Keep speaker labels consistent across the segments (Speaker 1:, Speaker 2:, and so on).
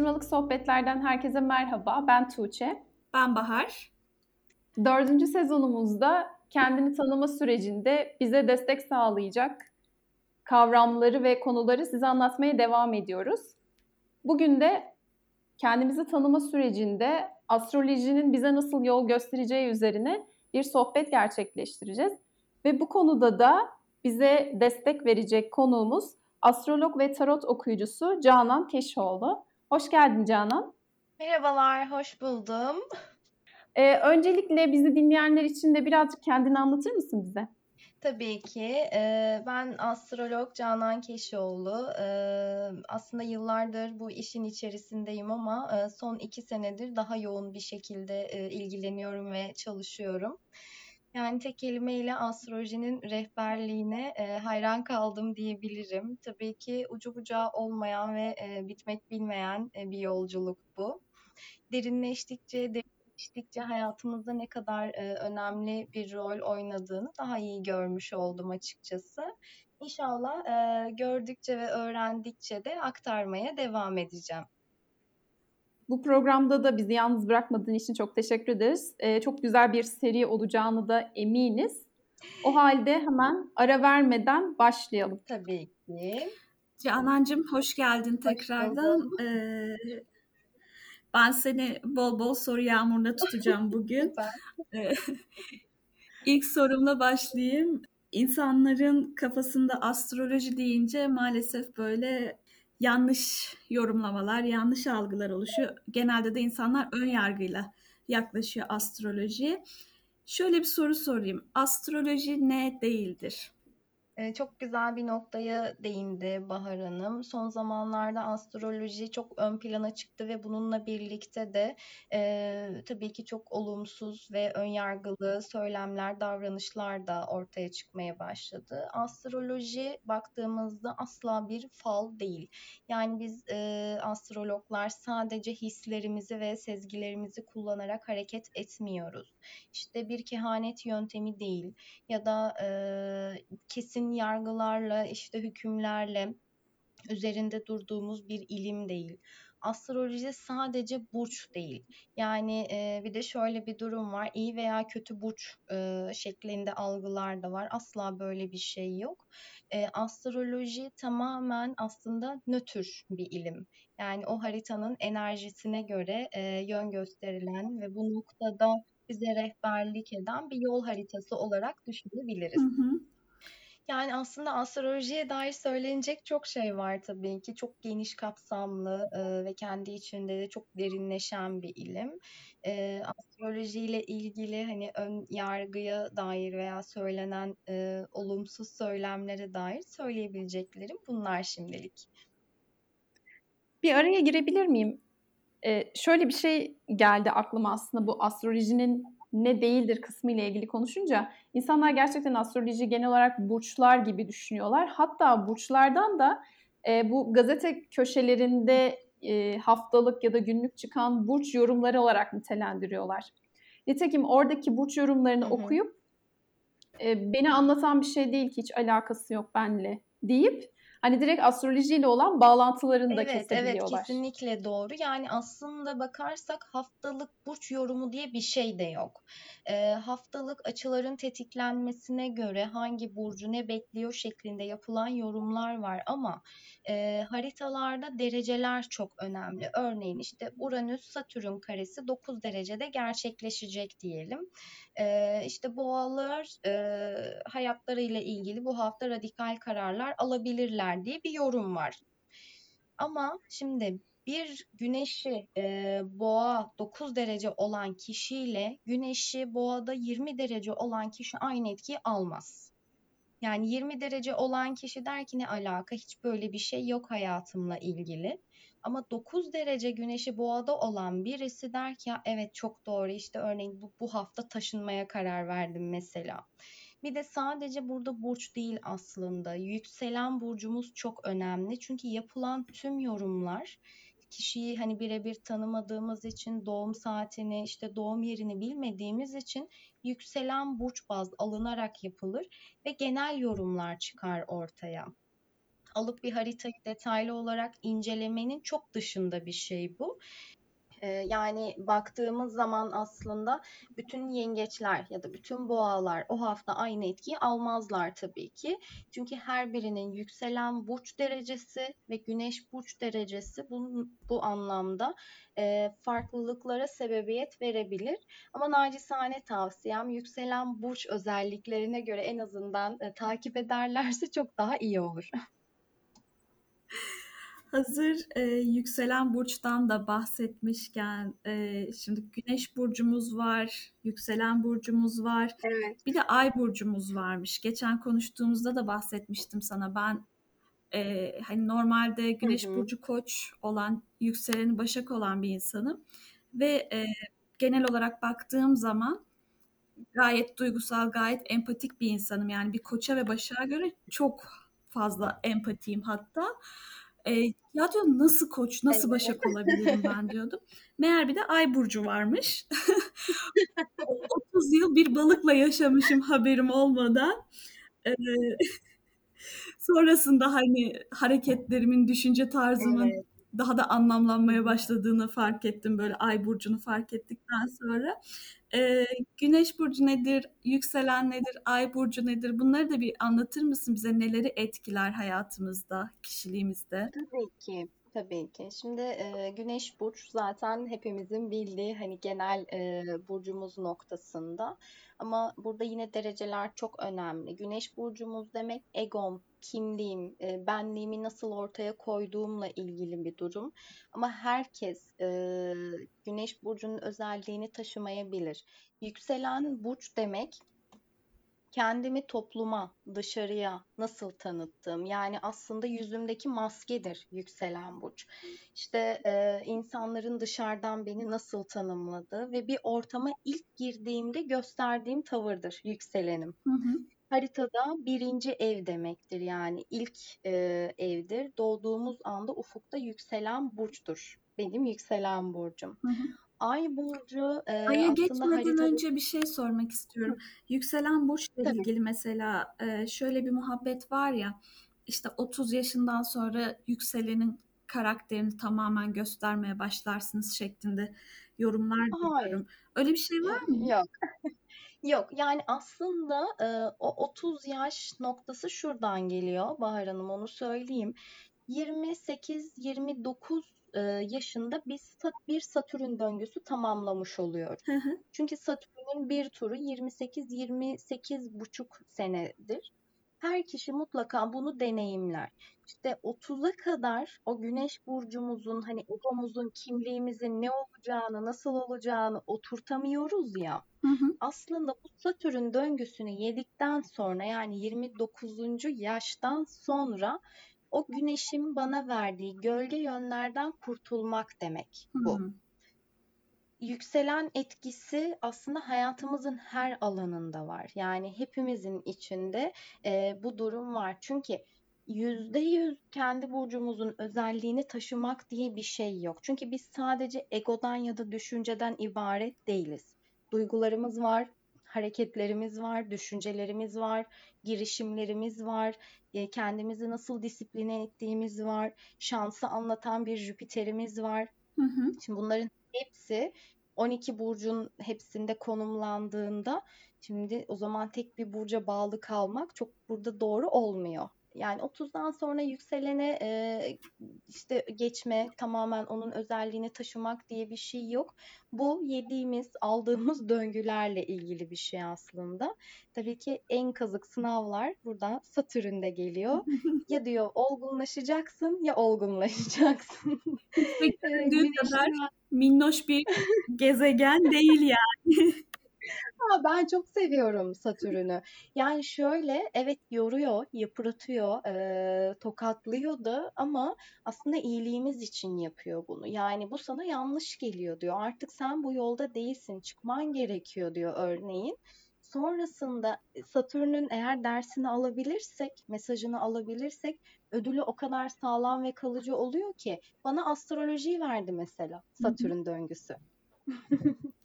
Speaker 1: Atıştırmalık sohbetlerden herkese merhaba. Ben Tuğçe.
Speaker 2: Ben Bahar.
Speaker 1: Dördüncü sezonumuzda kendini tanıma sürecinde bize destek sağlayacak kavramları ve konuları size anlatmaya devam ediyoruz. Bugün de kendimizi tanıma sürecinde astrolojinin bize nasıl yol göstereceği üzerine bir sohbet gerçekleştireceğiz. Ve bu konuda da bize destek verecek konuğumuz astrolog ve tarot okuyucusu Canan Keşoğlu. Hoş geldin Canan.
Speaker 3: Merhabalar, hoş buldum.
Speaker 1: Ee, öncelikle bizi dinleyenler için de birazcık kendini anlatır mısın bize?
Speaker 3: Tabii ki. ben astrolog Canan Keşoğlu. aslında yıllardır bu işin içerisindeyim ama son iki senedir daha yoğun bir şekilde ilgileniyorum ve çalışıyorum. Yani tek kelimeyle astrolojinin rehberliğine e, hayran kaldım diyebilirim. Tabii ki ucu bucağı olmayan ve e, bitmek bilmeyen e, bir yolculuk bu. Derinleştikçe, derinleştikçe hayatımızda ne kadar e, önemli bir rol oynadığını daha iyi görmüş oldum açıkçası. İnşallah e, gördükçe ve öğrendikçe de aktarmaya devam edeceğim.
Speaker 1: Bu programda da bizi yalnız bırakmadığın için çok teşekkür ederiz. Ee, çok güzel bir seri olacağını da eminiz. O halde hemen ara vermeden başlayalım.
Speaker 3: Tabii ki.
Speaker 2: Canancığım hoş geldin tekrardan. Hoş ee, ben seni bol bol soru yağmuruna tutacağım bugün. Ee, ilk sorumla başlayayım. İnsanların kafasında astroloji deyince maalesef böyle yanlış yorumlamalar, yanlış algılar oluşuyor. Genelde de insanlar ön yargıyla yaklaşıyor astrolojiye. Şöyle bir soru sorayım. Astroloji ne değildir?
Speaker 3: Çok güzel bir noktaya değindi Bahar Hanım. Son zamanlarda astroloji çok ön plana çıktı ve bununla birlikte de e, tabii ki çok olumsuz ve önyargılı söylemler, davranışlar da ortaya çıkmaya başladı. Astroloji baktığımızda asla bir fal değil. Yani biz e, astrologlar sadece hislerimizi ve sezgilerimizi kullanarak hareket etmiyoruz. İşte bir kehanet yöntemi değil ya da e, kesin yargılarla, işte hükümlerle üzerinde durduğumuz bir ilim değil. Astroloji sadece burç değil. Yani e, bir de şöyle bir durum var. İyi veya kötü burç e, şeklinde algılar da var. Asla böyle bir şey yok. E, astroloji tamamen aslında nötr bir ilim. Yani o haritanın enerjisine göre e, yön gösterilen ve bu noktada bize rehberlik eden bir yol haritası olarak düşünebiliriz. Hı hı. Yani aslında astrolojiye dair söylenecek çok şey var tabii ki. Çok geniş kapsamlı e, ve kendi içinde de çok derinleşen bir ilim. E, astrolojiyle ilgili hani ön yargıya dair veya söylenen e, olumsuz söylemlere dair söyleyebileceklerim bunlar şimdilik.
Speaker 1: Bir araya girebilir miyim? Ee, şöyle bir şey geldi aklıma aslında bu astrolojinin ne değildir kısmı ile ilgili konuşunca insanlar gerçekten astroloji genel olarak burçlar gibi düşünüyorlar. Hatta burçlardan da e, bu gazete köşelerinde e, haftalık ya da günlük çıkan burç yorumları olarak nitelendiriyorlar. Nitekim oradaki burç yorumlarını hı hı. okuyup e, beni anlatan bir şey değil ki hiç alakası yok benle deyip hani direkt astrolojiyle olan bağlantılarını da
Speaker 3: evet, kesebiliyorlar. Evet kesinlikle doğru. Yani aslında bakarsak haftalık burç yorumu diye bir şey de yok. E, haftalık açıların tetiklenmesine göre hangi burcu ne bekliyor şeklinde yapılan yorumlar var ama e, haritalarda dereceler çok önemli. Örneğin işte Uranüs Satürn karesi 9 derecede gerçekleşecek diyelim. E, işte boğalar e, hayatlarıyla ilgili bu hafta radikal kararlar alabilirler diye bir yorum var. Ama şimdi bir güneşi e, boğa 9 derece olan kişiyle güneşi boğada 20 derece olan kişi aynı etkiyi almaz. Yani 20 derece olan kişi der ki ne alaka hiç böyle bir şey yok hayatımla ilgili. Ama 9 derece güneşi boğada olan birisi der ki ya evet çok doğru işte örneğin bu, bu hafta taşınmaya karar verdim mesela. Bir de sadece burada burç değil aslında. Yükselen burcumuz çok önemli. Çünkü yapılan tüm yorumlar kişiyi hani birebir tanımadığımız için doğum saatini işte doğum yerini bilmediğimiz için yükselen burç baz alınarak yapılır ve genel yorumlar çıkar ortaya. alıp bir haritayı detaylı olarak incelemenin çok dışında bir şey bu. Yani baktığımız zaman aslında bütün yengeçler ya da bütün boğalar o hafta aynı etkiyi almazlar tabii ki. Çünkü her birinin yükselen burç derecesi ve güneş burç derecesi bu, bu anlamda e, farklılıklara sebebiyet verebilir. Ama nacizane tavsiyem yükselen burç özelliklerine göre en azından e, takip ederlerse çok daha iyi olur.
Speaker 2: Hazır e, yükselen burçtan da bahsetmişken e, şimdi güneş burcumuz var, yükselen burcumuz var.
Speaker 3: Evet.
Speaker 2: Bir de ay burcumuz varmış. Geçen konuştuğumuzda da bahsetmiştim sana. Ben e, hani normalde güneş hı hı. burcu koç olan, yükseleni başak olan bir insanım. Ve e, genel olarak baktığım zaman gayet duygusal, gayet empatik bir insanım. Yani bir koça ve başağa göre çok fazla empatiyim hatta. E, ya diyor nasıl koç, nasıl başak olabilirim ben diyordum. Meğer bir de ay burcu varmış. 30 yıl bir balıkla yaşamışım haberim olmadan. E, sonrasında hani hareketlerimin, düşünce tarzımın evet. Daha da anlamlanmaya başladığını fark ettim. Böyle ay burcunu fark ettikten sonra. E, güneş burcu nedir, yükselen nedir, ay burcu nedir? Bunları da bir anlatır mısın bize? Neleri etkiler hayatımızda, kişiliğimizde?
Speaker 3: Tabii ki. Tabii ki. Şimdi e, Güneş burç zaten hepimizin bildiği hani genel e, burcumuz noktasında. Ama burada yine dereceler çok önemli. Güneş burcumuz demek egom, kimliğim, e, benliğimi nasıl ortaya koyduğumla ilgili bir durum. Ama herkes e, Güneş burcunun özelliğini taşımayabilir. Yükselen burç demek kendimi topluma, dışarıya nasıl tanıttığım yani aslında yüzümdeki maskedir yükselen burç. İşte e, insanların dışarıdan beni nasıl tanımladığı ve bir ortama ilk girdiğimde gösterdiğim tavırdır yükselenim. Hı hı. Haritada birinci ev demektir yani ilk e, evdir. Doğduğumuz anda ufukta yükselen burçtur. Benim yükselen burcum. Hı hı. Ay burcu e,
Speaker 2: Ay'a geçmeden haritada... önce bir şey sormak istiyorum. Yükselen burçla Tabii. ilgili mesela e, şöyle bir muhabbet var ya işte 30 yaşından sonra yükselenin karakterini tamamen göstermeye başlarsınız şeklinde yorumlar duyuyorum. Öyle bir şey var mı?
Speaker 3: Yok. Yok yani aslında e, o 30 yaş noktası şuradan geliyor Bahar Hanım onu söyleyeyim. 28-29 yaşında biz bir Satürn döngüsü tamamlamış oluyor. Çünkü Satürn'ün bir turu 28-28 buçuk senedir. Her kişi mutlaka bunu deneyimler. İşte 30'a kadar o güneş burcumuzun hani egomuzun kimliğimizin ne olacağını, nasıl olacağını oturtamıyoruz ya. Hı hı. Aslında bu Satürn döngüsünü yedikten sonra yani 29. yaştan sonra o güneşin bana verdiği gölge yönlerden kurtulmak demek bu. Hmm. Yükselen etkisi aslında hayatımızın her alanında var. Yani hepimizin içinde e, bu durum var. Çünkü yüzde yüz kendi burcumuzun özelliğini taşımak diye bir şey yok. Çünkü biz sadece egodan ya da düşünceden ibaret değiliz. Duygularımız var, hareketlerimiz var, düşüncelerimiz var, girişimlerimiz var, e, kendimizi nasıl disipline ettiğimiz var, şansı anlatan bir Jüpiter'imiz var. Hı hı. Şimdi bunların hepsi 12 burcun hepsinde konumlandığında şimdi o zaman tek bir burca bağlı kalmak çok burada doğru olmuyor. Yani 30'dan sonra yükselene e, işte geçme, tamamen onun özelliğini taşımak diye bir şey yok. Bu yediğimiz, aldığımız döngülerle ilgili bir şey aslında. Tabii ki en kazık sınavlar burada Satürn'de geliyor. ya diyor olgunlaşacaksın ya olgunlaşacaksın.
Speaker 2: Düşündüğü kadar minnoş bir gezegen değil yani.
Speaker 3: Ha, ben çok seviyorum Satürn'ü. Yani şöyle evet yoruyor, yıpratıyor, e, tokatlıyor da ama aslında iyiliğimiz için yapıyor bunu. Yani bu sana yanlış geliyor diyor. Artık sen bu yolda değilsin, çıkman gerekiyor diyor örneğin. Sonrasında Satürn'ün eğer dersini alabilirsek, mesajını alabilirsek ödülü o kadar sağlam ve kalıcı oluyor ki bana astrolojiyi verdi mesela Satürn döngüsü.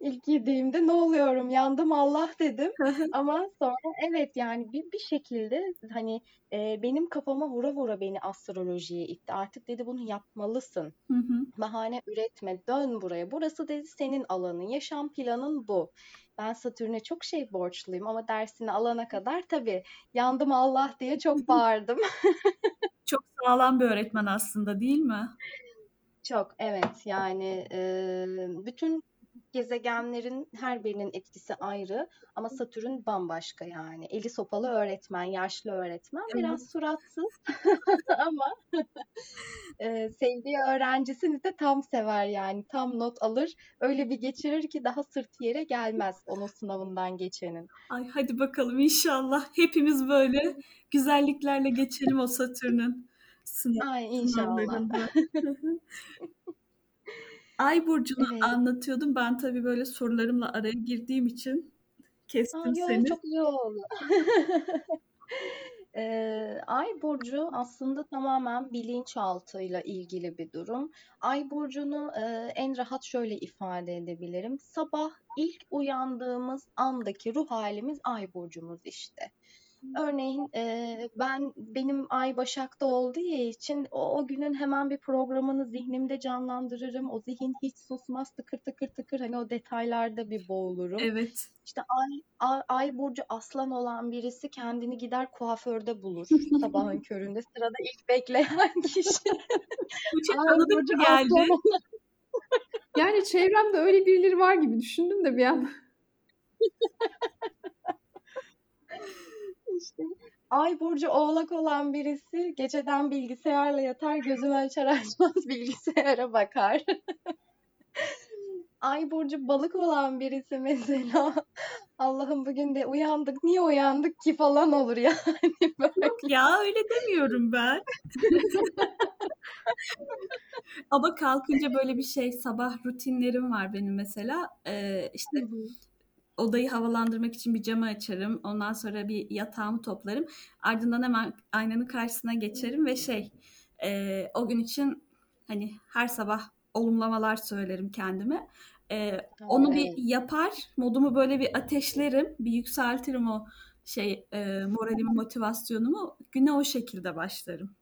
Speaker 3: İlk yediğimde ne oluyorum yandım Allah dedim. Ama sonra evet yani bir, bir şekilde hani e, benim kafama vura vura beni astrolojiye itti. Artık dedi bunu yapmalısın.
Speaker 2: Hı hı.
Speaker 3: Bahane üretme dön buraya. Burası dedi senin alanın. Yaşam planın bu. Ben Satürn'e çok şey borçluyum ama dersini alana kadar tabii yandım Allah diye çok bağırdım.
Speaker 2: Çok sağlam bir öğretmen aslında değil mi?
Speaker 3: Çok evet yani e, bütün gezegenlerin her birinin etkisi ayrı ama Satürn bambaşka yani. Eli sopalı öğretmen, yaşlı öğretmen biraz suratsız ama e, sevdiği öğrencisini de tam sever yani. Tam not alır. Öyle bir geçirir ki daha sırt yere gelmez onun sınavından geçenin.
Speaker 2: Ay hadi bakalım inşallah hepimiz böyle güzelliklerle geçelim o Satürn'ün sınav,
Speaker 3: Ay inşallah.
Speaker 2: Ay burcunu
Speaker 3: Evet.
Speaker 2: anlatıyordum. Ben tabii böyle sorularımla araya girdiğim için kestim
Speaker 3: Aa, yo,
Speaker 2: seni.
Speaker 3: çok güzel oldu. Ee, Ay burcu aslında tamamen bilinçaltıyla ilgili bir durum. Ay burcunu e, en rahat şöyle ifade edebilirim. Sabah ilk uyandığımız andaki ruh halimiz ay burcumuz işte. Örneğin e, ben benim ay Başak'ta olduğu için o, o günün hemen bir programını zihnimde canlandırırım. O zihin hiç susmaz tıkır tıkır tıkır hani o detaylarda bir boğulurum.
Speaker 2: Evet.
Speaker 3: İşte ay, ay, ay burcu aslan olan birisi kendini gider kuaförde bulur sabahın köründe. Sırada ilk bekleyen kişi.
Speaker 2: Bu çok
Speaker 3: ay
Speaker 2: tanıdık
Speaker 3: burcu
Speaker 2: geldi?
Speaker 3: aslan olan
Speaker 1: Yani çevremde öyle birileri var gibi düşündüm de bir an.
Speaker 3: İşte. Ay burcu oğlak olan birisi geceden bilgisayarla yatar gözünü açar açmaz bilgisayara bakar. Ay burcu balık olan birisi mesela Allah'ım bugün de uyandık niye uyandık ki falan olur yani böyle.
Speaker 2: Yok ya öyle demiyorum ben. Ama kalkınca böyle bir şey sabah rutinlerim var benim mesela. Ee, işte odayı havalandırmak için bir camı açarım. Ondan sonra bir yatağımı toplarım. Ardından hemen aynanın karşısına geçerim ve şey e, o gün için hani her sabah olumlamalar söylerim kendime. E, onu bir yapar, modumu böyle bir ateşlerim, bir yükseltirim o şey e, moralimi, motivasyonumu. Güne o şekilde başlarım.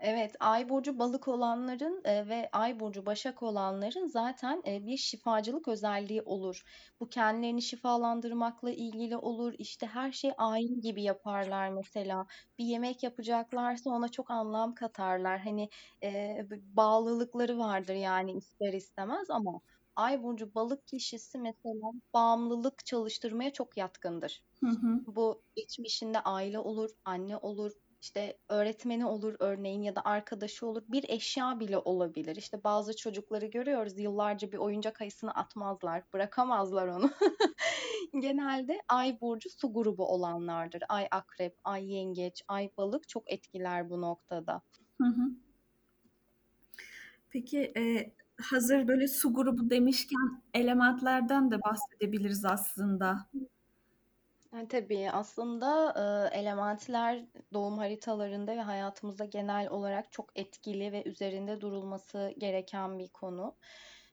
Speaker 3: Evet, Ay burcu balık olanların e, ve Ay burcu başak olanların zaten e, bir şifacılık özelliği olur. Bu kendilerini şifalandırmakla ilgili olur. İşte her şey ayin gibi yaparlar mesela. Bir yemek yapacaklarsa ona çok anlam katarlar. Hani e, bağlılıkları vardır yani ister istemez ama Ay burcu balık kişisi mesela bağımlılık çalıştırmaya çok yatkındır.
Speaker 2: Hı hı.
Speaker 3: Bu geçmişinde aile olur, anne olur, işte öğretmeni olur örneğin ya da arkadaşı olur. Bir eşya bile olabilir. İşte bazı çocukları görüyoruz yıllarca bir oyuncak ayısını atmazlar, bırakamazlar onu. Genelde ay burcu su grubu olanlardır. Ay akrep, ay yengeç, ay balık çok etkiler bu noktada.
Speaker 2: Hı hı. Peki e, hazır böyle su grubu demişken elementlerden de bahsedebiliriz aslında.
Speaker 3: Yani tabii aslında e, elementler doğum haritalarında ve hayatımızda genel olarak çok etkili ve üzerinde durulması gereken bir konu.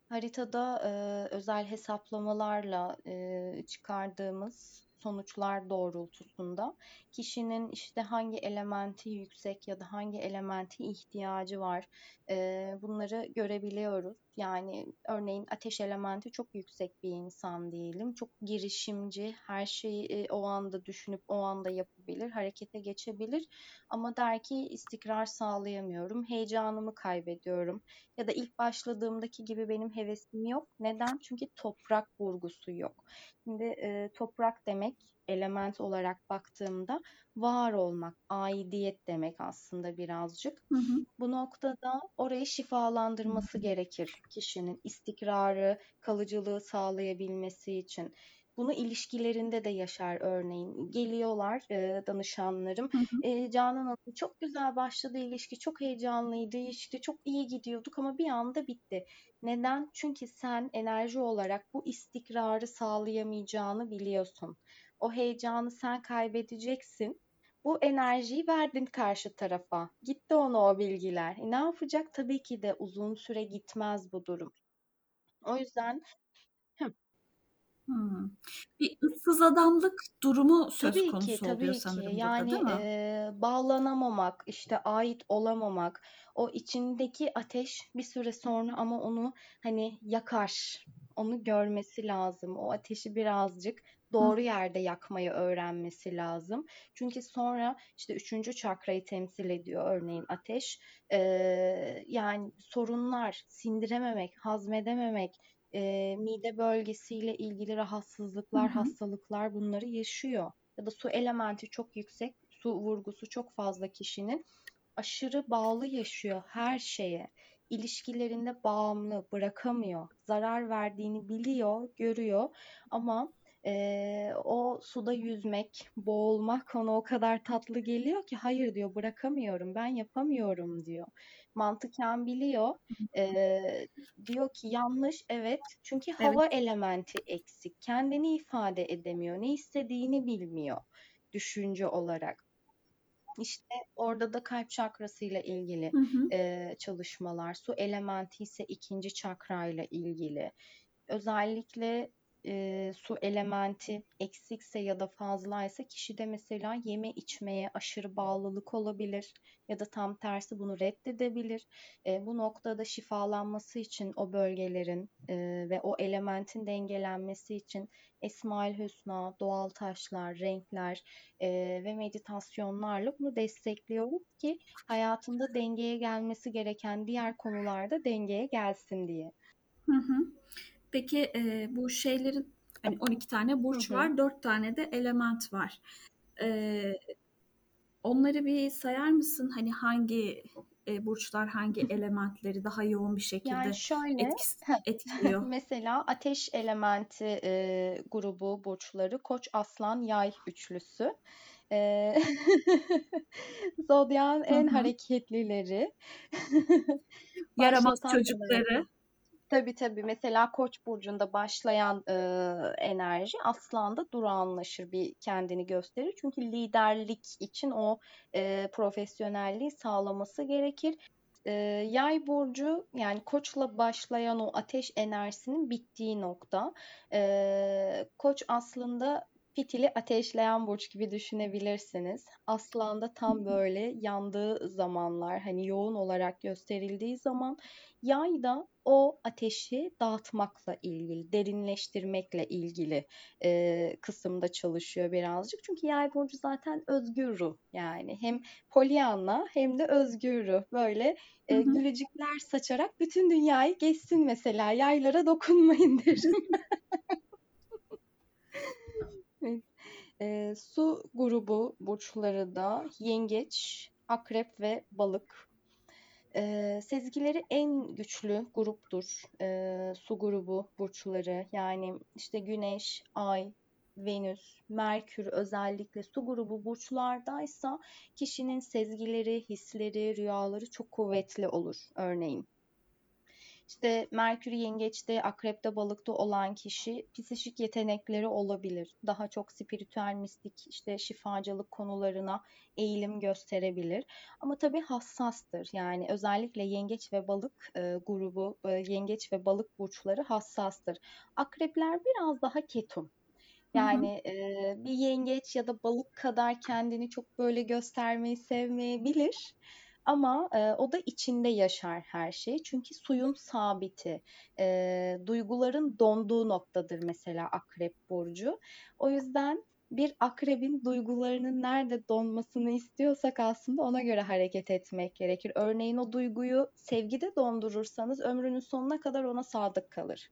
Speaker 3: Haritada e, özel hesaplamalarla e, çıkardığımız sonuçlar doğrultusunda kişinin işte hangi elementi yüksek ya da hangi elementi ihtiyacı var e, bunları görebiliyoruz. Yani örneğin ateş elementi çok yüksek bir insan diyelim. Çok girişimci, her şeyi e, o anda düşünüp o anda yapabilir, harekete geçebilir. Ama der ki istikrar sağlayamıyorum, heyecanımı kaybediyorum. Ya da ilk başladığımdaki gibi benim hevesim yok. Neden? Çünkü toprak vurgusu yok. Şimdi e, toprak demek element olarak baktığımda var olmak, aidiyet demek aslında birazcık.
Speaker 2: Hı hı.
Speaker 3: Bu noktada orayı şifalandırması gerekir kişinin istikrarı, kalıcılığı sağlayabilmesi için. Bunu ilişkilerinde de yaşar örneğin. Geliyorlar e, danışanlarım.
Speaker 2: Hı hı.
Speaker 3: E, Canan Hanım çok güzel başladı ilişki, çok heyecanlıydı, işte çok iyi gidiyorduk ama bir anda bitti. Neden? Çünkü sen enerji olarak bu istikrarı sağlayamayacağını biliyorsun. O heyecanı sen kaybedeceksin. Bu enerjiyi verdin karşı tarafa. Gitti ona o bilgiler. E, ne yapacak? Tabii ki de uzun süre gitmez bu durum. O yüzden
Speaker 2: Hımm. Bir ıssız adamlık durumu söz
Speaker 3: Tabii ki,
Speaker 2: konusu oluyor
Speaker 3: tabii ki.
Speaker 2: sanırım burada,
Speaker 3: Yani,
Speaker 2: değil mi?
Speaker 3: eee, bağlanamamak, işte, ait olamamak, o içindeki ateş bir süre sonra ama onu, hani, yakar. Onu görmesi lazım. O ateşi birazcık. Doğru yerde yakmayı öğrenmesi lazım. Çünkü sonra, işte, 3. çakrayı temsil ediyor örneğin ateş. Eee, yani sorunlar, sindirememek, hazmedememek, eee, mide bölgesiyle ilgili rahatsızlıklar,
Speaker 2: hı.
Speaker 3: hastalıklar bunları yaşıyor. Ya da su elementi çok yüksek, su vurgusu çok fazla kişinin. Aşırı bağlı yaşıyor her şeye. İlişkilerinde bağımlı, bırakamıyor. Zarar verdiğini biliyor, görüyor ama eee, o suda yüzmek, boğulmak ona o kadar tatlı geliyor ki hayır diyor bırakamıyorum, ben yapamıyorum diyor. Mantıken biliyor. Eee, diyor ki yanlış evet çünkü
Speaker 2: Evet.
Speaker 3: hava elementi eksik. Kendini ifade edemiyor. Ne istediğini bilmiyor düşünce olarak. İşte orada da kalp çakrasıyla ilgili
Speaker 2: Hı hı.
Speaker 3: eee, çalışmalar. Su elementi ise ikinci çakrayla ilgili. Özellikle eee, su elementi eksikse ya da fazlaysa kişide mesela yeme içmeye aşırı bağlılık olabilir ya da tam tersi bunu reddedebilir. E, bu noktada şifalanması için o bölgelerin e, ve o elementin dengelenmesi için Esmaül Hüsna, doğal taşlar, renkler e, ve meditasyonlarla bunu destekliyoruz ki hayatında dengeye gelmesi gereken diğer konularda dengeye gelsin diye.
Speaker 2: Hı hı. Peki e, bu şeylerin hani 12 tane
Speaker 3: Hı
Speaker 2: burç
Speaker 3: hı.
Speaker 2: var, 4 tane de element var. E, onları bir sayar mısın? Hani hangi e, burçlar hangi elementleri daha yoğun bir şekilde
Speaker 3: Yani şöyle,
Speaker 2: etkis, etkiliyor?
Speaker 3: mesela ateş elementi e, grubu burçları Koç, Aslan, Yay üçlüsü. E, Zodyan
Speaker 2: Hı
Speaker 3: en
Speaker 2: hı.
Speaker 3: hareketlileri.
Speaker 2: Yaramaz
Speaker 3: Başlatan
Speaker 2: çocukları.
Speaker 3: Tabii tabii. Mesela Koç burcunda başlayan e, enerji Aslan'da durağanlaşır, bir kendini gösterir. Çünkü liderlik için o e, profesyonelliği sağlaması gerekir. E, yay burcu yani Koç'la başlayan o ateş enerjisinin bittiği nokta. E, Koç aslında fitili ateşleyen burç gibi düşünebilirsiniz. Aslan'da tam böyle yandığı zamanlar, hani yoğun olarak gösterildiği zaman Yay da o ateşi dağıtmakla ilgili, derinleştirmekle ilgili e, kısımda çalışıyor birazcık. Çünkü yay burcu zaten özgür ruh yani hem Pollyanna hem de özgür ruh. Böyle
Speaker 2: Hı
Speaker 3: e,
Speaker 2: hı.
Speaker 3: gülücükler saçarak bütün dünyayı geçsin mesela. Yaylara dokunmayın derim. E, su grubu burçları da yengeç, akrep ve balık. Ee, sezgileri en güçlü gruptur. Ee, su grubu burçları yani işte Güneş, Ay, Venüs, Merkür özellikle su grubu burçlardaysa kişinin sezgileri, hisleri, rüyaları çok kuvvetli olur örneğin. İşte Merkür yengeçte, akrepte, balıkta olan kişi psişik yetenekleri olabilir. Daha çok spiritüel, mistik, işte şifacılık konularına eğilim gösterebilir. Ama tabii hassastır. Yani özellikle yengeç ve balık e, grubu, e, yengeç ve balık burçları hassastır. Akrepler biraz daha ketum.
Speaker 2: Hı hı.
Speaker 3: Yani e, bir yengeç ya da balık kadar kendini çok böyle göstermeyi sevmeyebilir. Ama e, o da içinde yaşar her şey. Çünkü suyun sabiti, e, duyguların donduğu noktadır mesela akrep burcu. O yüzden bir akrebin duygularının nerede donmasını istiyorsak aslında ona göre hareket etmek gerekir. Örneğin o duyguyu sevgide dondurursanız ömrünün sonuna kadar ona sadık kalır.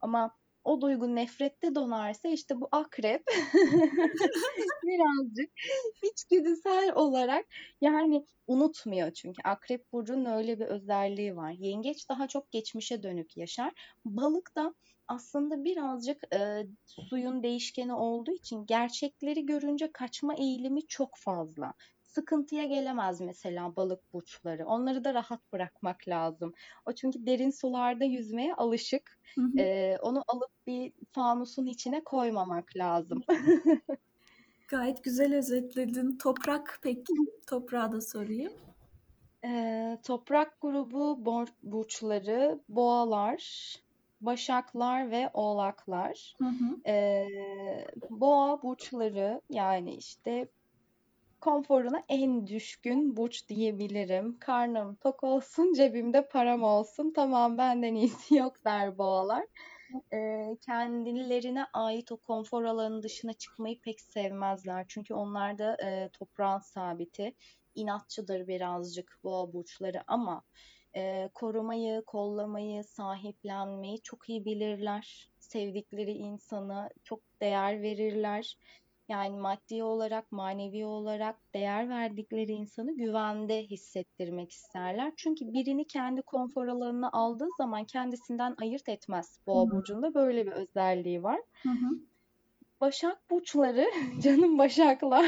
Speaker 3: Ama o duygu nefrette donarsa işte bu akrep birazcık içgüdüsel olarak yani unutmuyor çünkü akrep burcunun öyle bir özelliği var. Yengeç daha çok geçmişe dönük yaşar. Balık da aslında birazcık e, suyun değişkeni olduğu için gerçekleri görünce kaçma eğilimi çok fazla. Sıkıntıya gelemez mesela balık burçları. Onları da rahat bırakmak lazım. O çünkü derin sularda yüzmeye alışık.
Speaker 2: Hı hı.
Speaker 3: E, onu alıp bir fanusun içine koymamak lazım.
Speaker 2: Gayet güzel özetledin. Toprak peki? Toprağa da sorayım.
Speaker 3: Ee, toprak grubu burçları boğalar, Başaklar ve Oğlaklar.
Speaker 2: Hı hı.
Speaker 3: Ee, boğa burçları yani işte konforuna en düşkün burç diyebilirim. Karnım tok olsun, cebimde param olsun. Tamam benden iyisi yok der boğalar. Ee, kendilerine ait o konfor alanının dışına çıkmayı pek sevmezler. Çünkü onlar da e, toprağın sabiti. inatçıdır birazcık boğa burçları ama e, korumayı, kollamayı, sahiplenmeyi çok iyi bilirler. Sevdikleri insana çok değer verirler. Yani maddi olarak, manevi olarak değer verdikleri insanı güvende hissettirmek isterler. Çünkü birini kendi konfor alanına aldığı zaman kendisinden ayırt etmez. Boğa burcunda böyle bir özelliği var.
Speaker 2: Hı hı.
Speaker 3: Başak burçları, canım başaklar.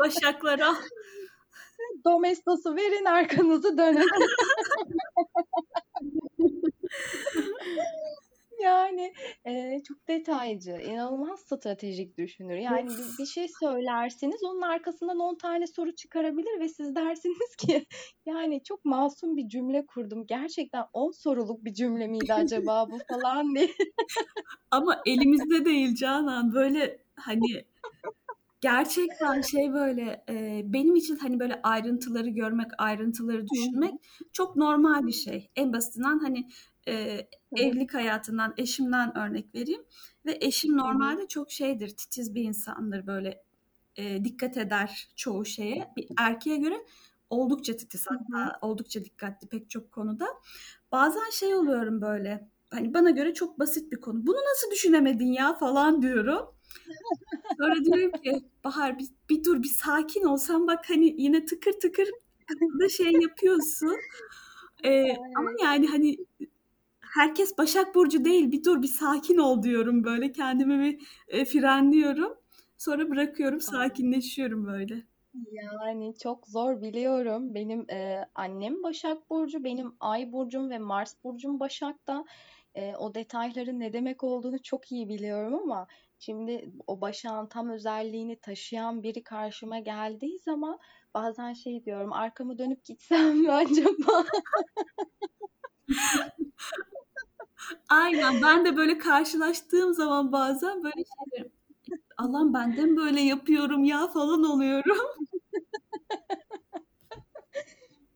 Speaker 2: Başaklara
Speaker 3: Domestosu verin arkanızı dönün. Yani e, çok detaycı, inanılmaz stratejik düşünür. Yani bir, bir şey söylersiniz, onun arkasından 10 tane soru çıkarabilir ve siz dersiniz ki yani çok masum bir cümle kurdum. Gerçekten 10 soruluk bir cümle miydi acaba bu falan diye.
Speaker 2: ama elimizde değil Canan. Böyle hani gerçekten şey böyle e, benim için hani böyle ayrıntıları görmek, ayrıntıları düşünmek çok normal bir şey. En basitinden hani e, evlilik hayatından, eşimden örnek vereyim. Ve eşim normalde çok şeydir, titiz bir insandır böyle e, dikkat eder çoğu şeye. Bir erkeğe göre oldukça titiz hatta oldukça dikkatli pek çok konuda. Bazen şey oluyorum böyle hani bana göre çok basit bir konu. Bunu nasıl düşünemedin ya falan diyorum. Sonra diyorum ki Bahar bir, bir dur bir sakin ol sen bak hani yine tıkır tıkır da şey yapıyorsun. Ee, ama yani hani herkes Başak Burcu değil bir dur bir sakin ol diyorum böyle kendimi bir e, frenliyorum. Sonra bırakıyorum sakinleşiyorum böyle.
Speaker 3: Yani çok zor biliyorum. Benim e, annem Başak Burcu, benim Ay Burcum ve Mars Burcum Başak'ta. E, o detayların ne demek olduğunu çok iyi biliyorum ama şimdi o Başak'ın tam özelliğini taşıyan biri karşıma geldiği zaman bazen şey diyorum arkamı dönüp gitsem mi acaba?
Speaker 2: Aynen ben de böyle karşılaştığım zaman bazen böyle şey Allah'ım ben de mi böyle yapıyorum ya falan oluyorum.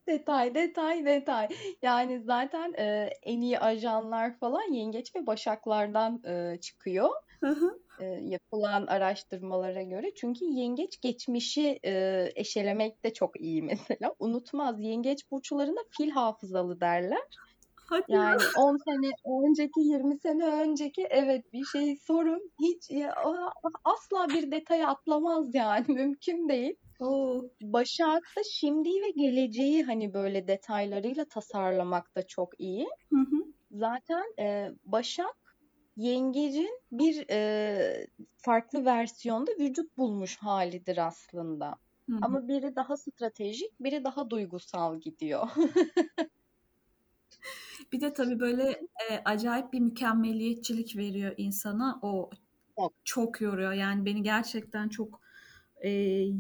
Speaker 3: Detay, detay, detay. Yani zaten e, en iyi ajanlar falan yengeç ve başaklardan e, çıkıyor. e, yapılan araştırmalara göre. Çünkü yengeç geçmişi e, eşelemekte çok iyi mesela. Unutmaz. Yengeç burçlarında fil hafızalı derler.
Speaker 2: Hadi
Speaker 3: Yani 10 sene önceki, 20 sene önceki evet bir şey sorun hiç ya, asla bir detay atlamaz yani mümkün değil.
Speaker 2: Oo.
Speaker 3: Başak da şimdiyi ve geleceği hani böyle detaylarıyla tasarlamak da çok iyi.
Speaker 2: Hı hı.
Speaker 3: Zaten e, Başak yengecin bir e, farklı versiyonda vücut bulmuş halidir aslında.
Speaker 2: Hı hı.
Speaker 3: Ama biri daha stratejik, biri daha duygusal gidiyor.
Speaker 2: Bir de tabii böyle e, acayip bir mükemmeliyetçilik veriyor insana. O
Speaker 3: Çok.
Speaker 2: çok yoruyor. Yani beni gerçekten çok e,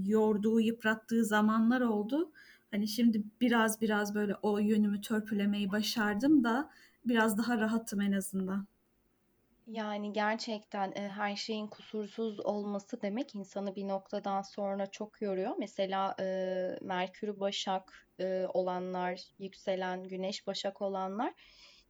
Speaker 2: yorduğu, yıprattığı zamanlar oldu. Hani şimdi biraz biraz böyle o yönümü törpülemeyi başardım da biraz daha rahatım en azından.
Speaker 3: Yani gerçekten e, her şeyin kusursuz olması demek insanı bir noktadan sonra çok yoruyor. Mesela e, Merkür Başak e, olanlar, yükselen Güneş Başak olanlar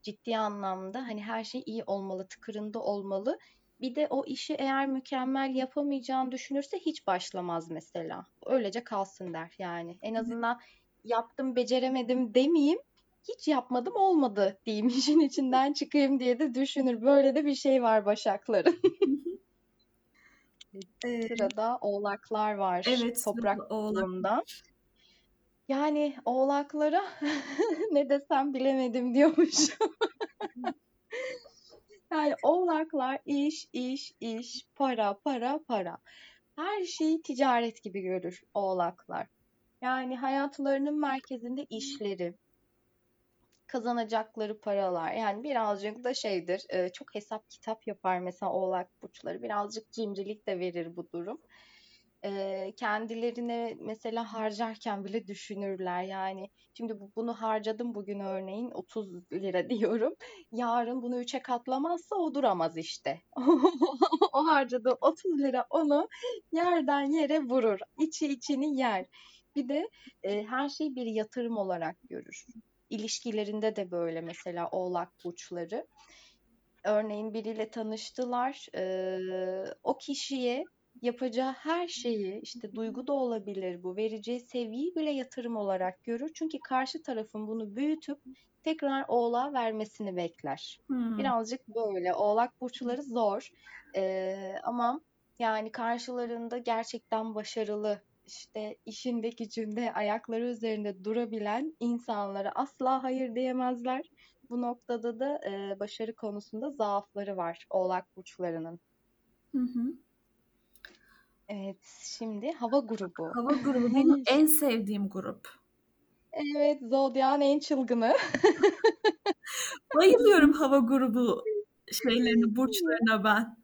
Speaker 3: ciddi anlamda hani her şey iyi olmalı, tıkırında olmalı. Bir de o işi eğer mükemmel yapamayacağını düşünürse hiç başlamaz mesela. Öylece kalsın der yani. En azından yaptım, beceremedim demeyeyim hiç yapmadım olmadı diyeyim işin içinden çıkayım diye de düşünür. Böyle de bir şey var Başakların. Sırada oğlaklar var.
Speaker 2: evet,
Speaker 3: Toprak grubundan. Yani oğlaklara ne desem bilemedim diyormuş. yani oğlaklar iş, iş, iş, para, para, para. Her şeyi ticaret gibi görür oğlaklar. Yani hayatlarının merkezinde işleri, kazanacakları paralar. Yani birazcık da şeydir, e, çok hesap kitap yapar mesela oğlak burçları. Birazcık cimrilik de verir bu durum. e, kendilerine mesela harcarken bile düşünürler. Yani şimdi bu, bunu harcadım bugün örneğin 30 lira diyorum. Yarın bunu üçe katlamazsa o duramaz işte. o harcadığı 30 lira onu yerden yere vurur. İçi içini yer. Bir de e, her şeyi bir yatırım olarak görür. İlişkilerinde de böyle mesela oğlak burçları. Örneğin biriyle tanıştılar. E, o kişiye yapacağı her şeyi işte duygu da olabilir bu vereceği sevgiyi bile yatırım olarak görür. Çünkü karşı tarafın bunu büyütüp tekrar oğlağa vermesini bekler. Hmm. Birazcık böyle oğlak burçları zor ee, ama yani karşılarında gerçekten başarılı işte işinde gücünde ayakları üzerinde durabilen insanlara asla hayır diyemezler. Bu noktada da e, başarı konusunda zaafları var oğlak burçlarının. Hı hı. Evet, şimdi hava grubu.
Speaker 2: Hava grubu benim en sevdiğim grup.
Speaker 3: Evet, Zodya'nın en çılgını.
Speaker 2: Bayılıyorum hava grubu şeylerini, burçlarına ben.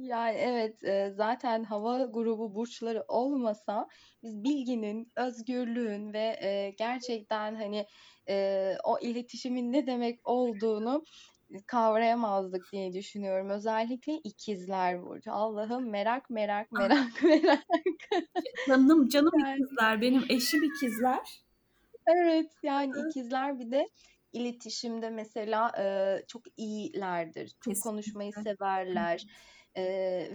Speaker 3: Yani evet e, zaten hava grubu burçları olmasa biz bilginin, özgürlüğün ve e, gerçekten hani e, o iletişimin ne demek olduğunu kavrayamazdık diye düşünüyorum. Özellikle ikizler burcu. Allah'ım merak merak ah. merak merak.
Speaker 2: Canım canım ikizler. Benim eşim ikizler.
Speaker 3: Evet yani ikizler bir de iletişimde mesela e, çok iyilerdir. Çok Kesinlikle. konuşmayı severler. E,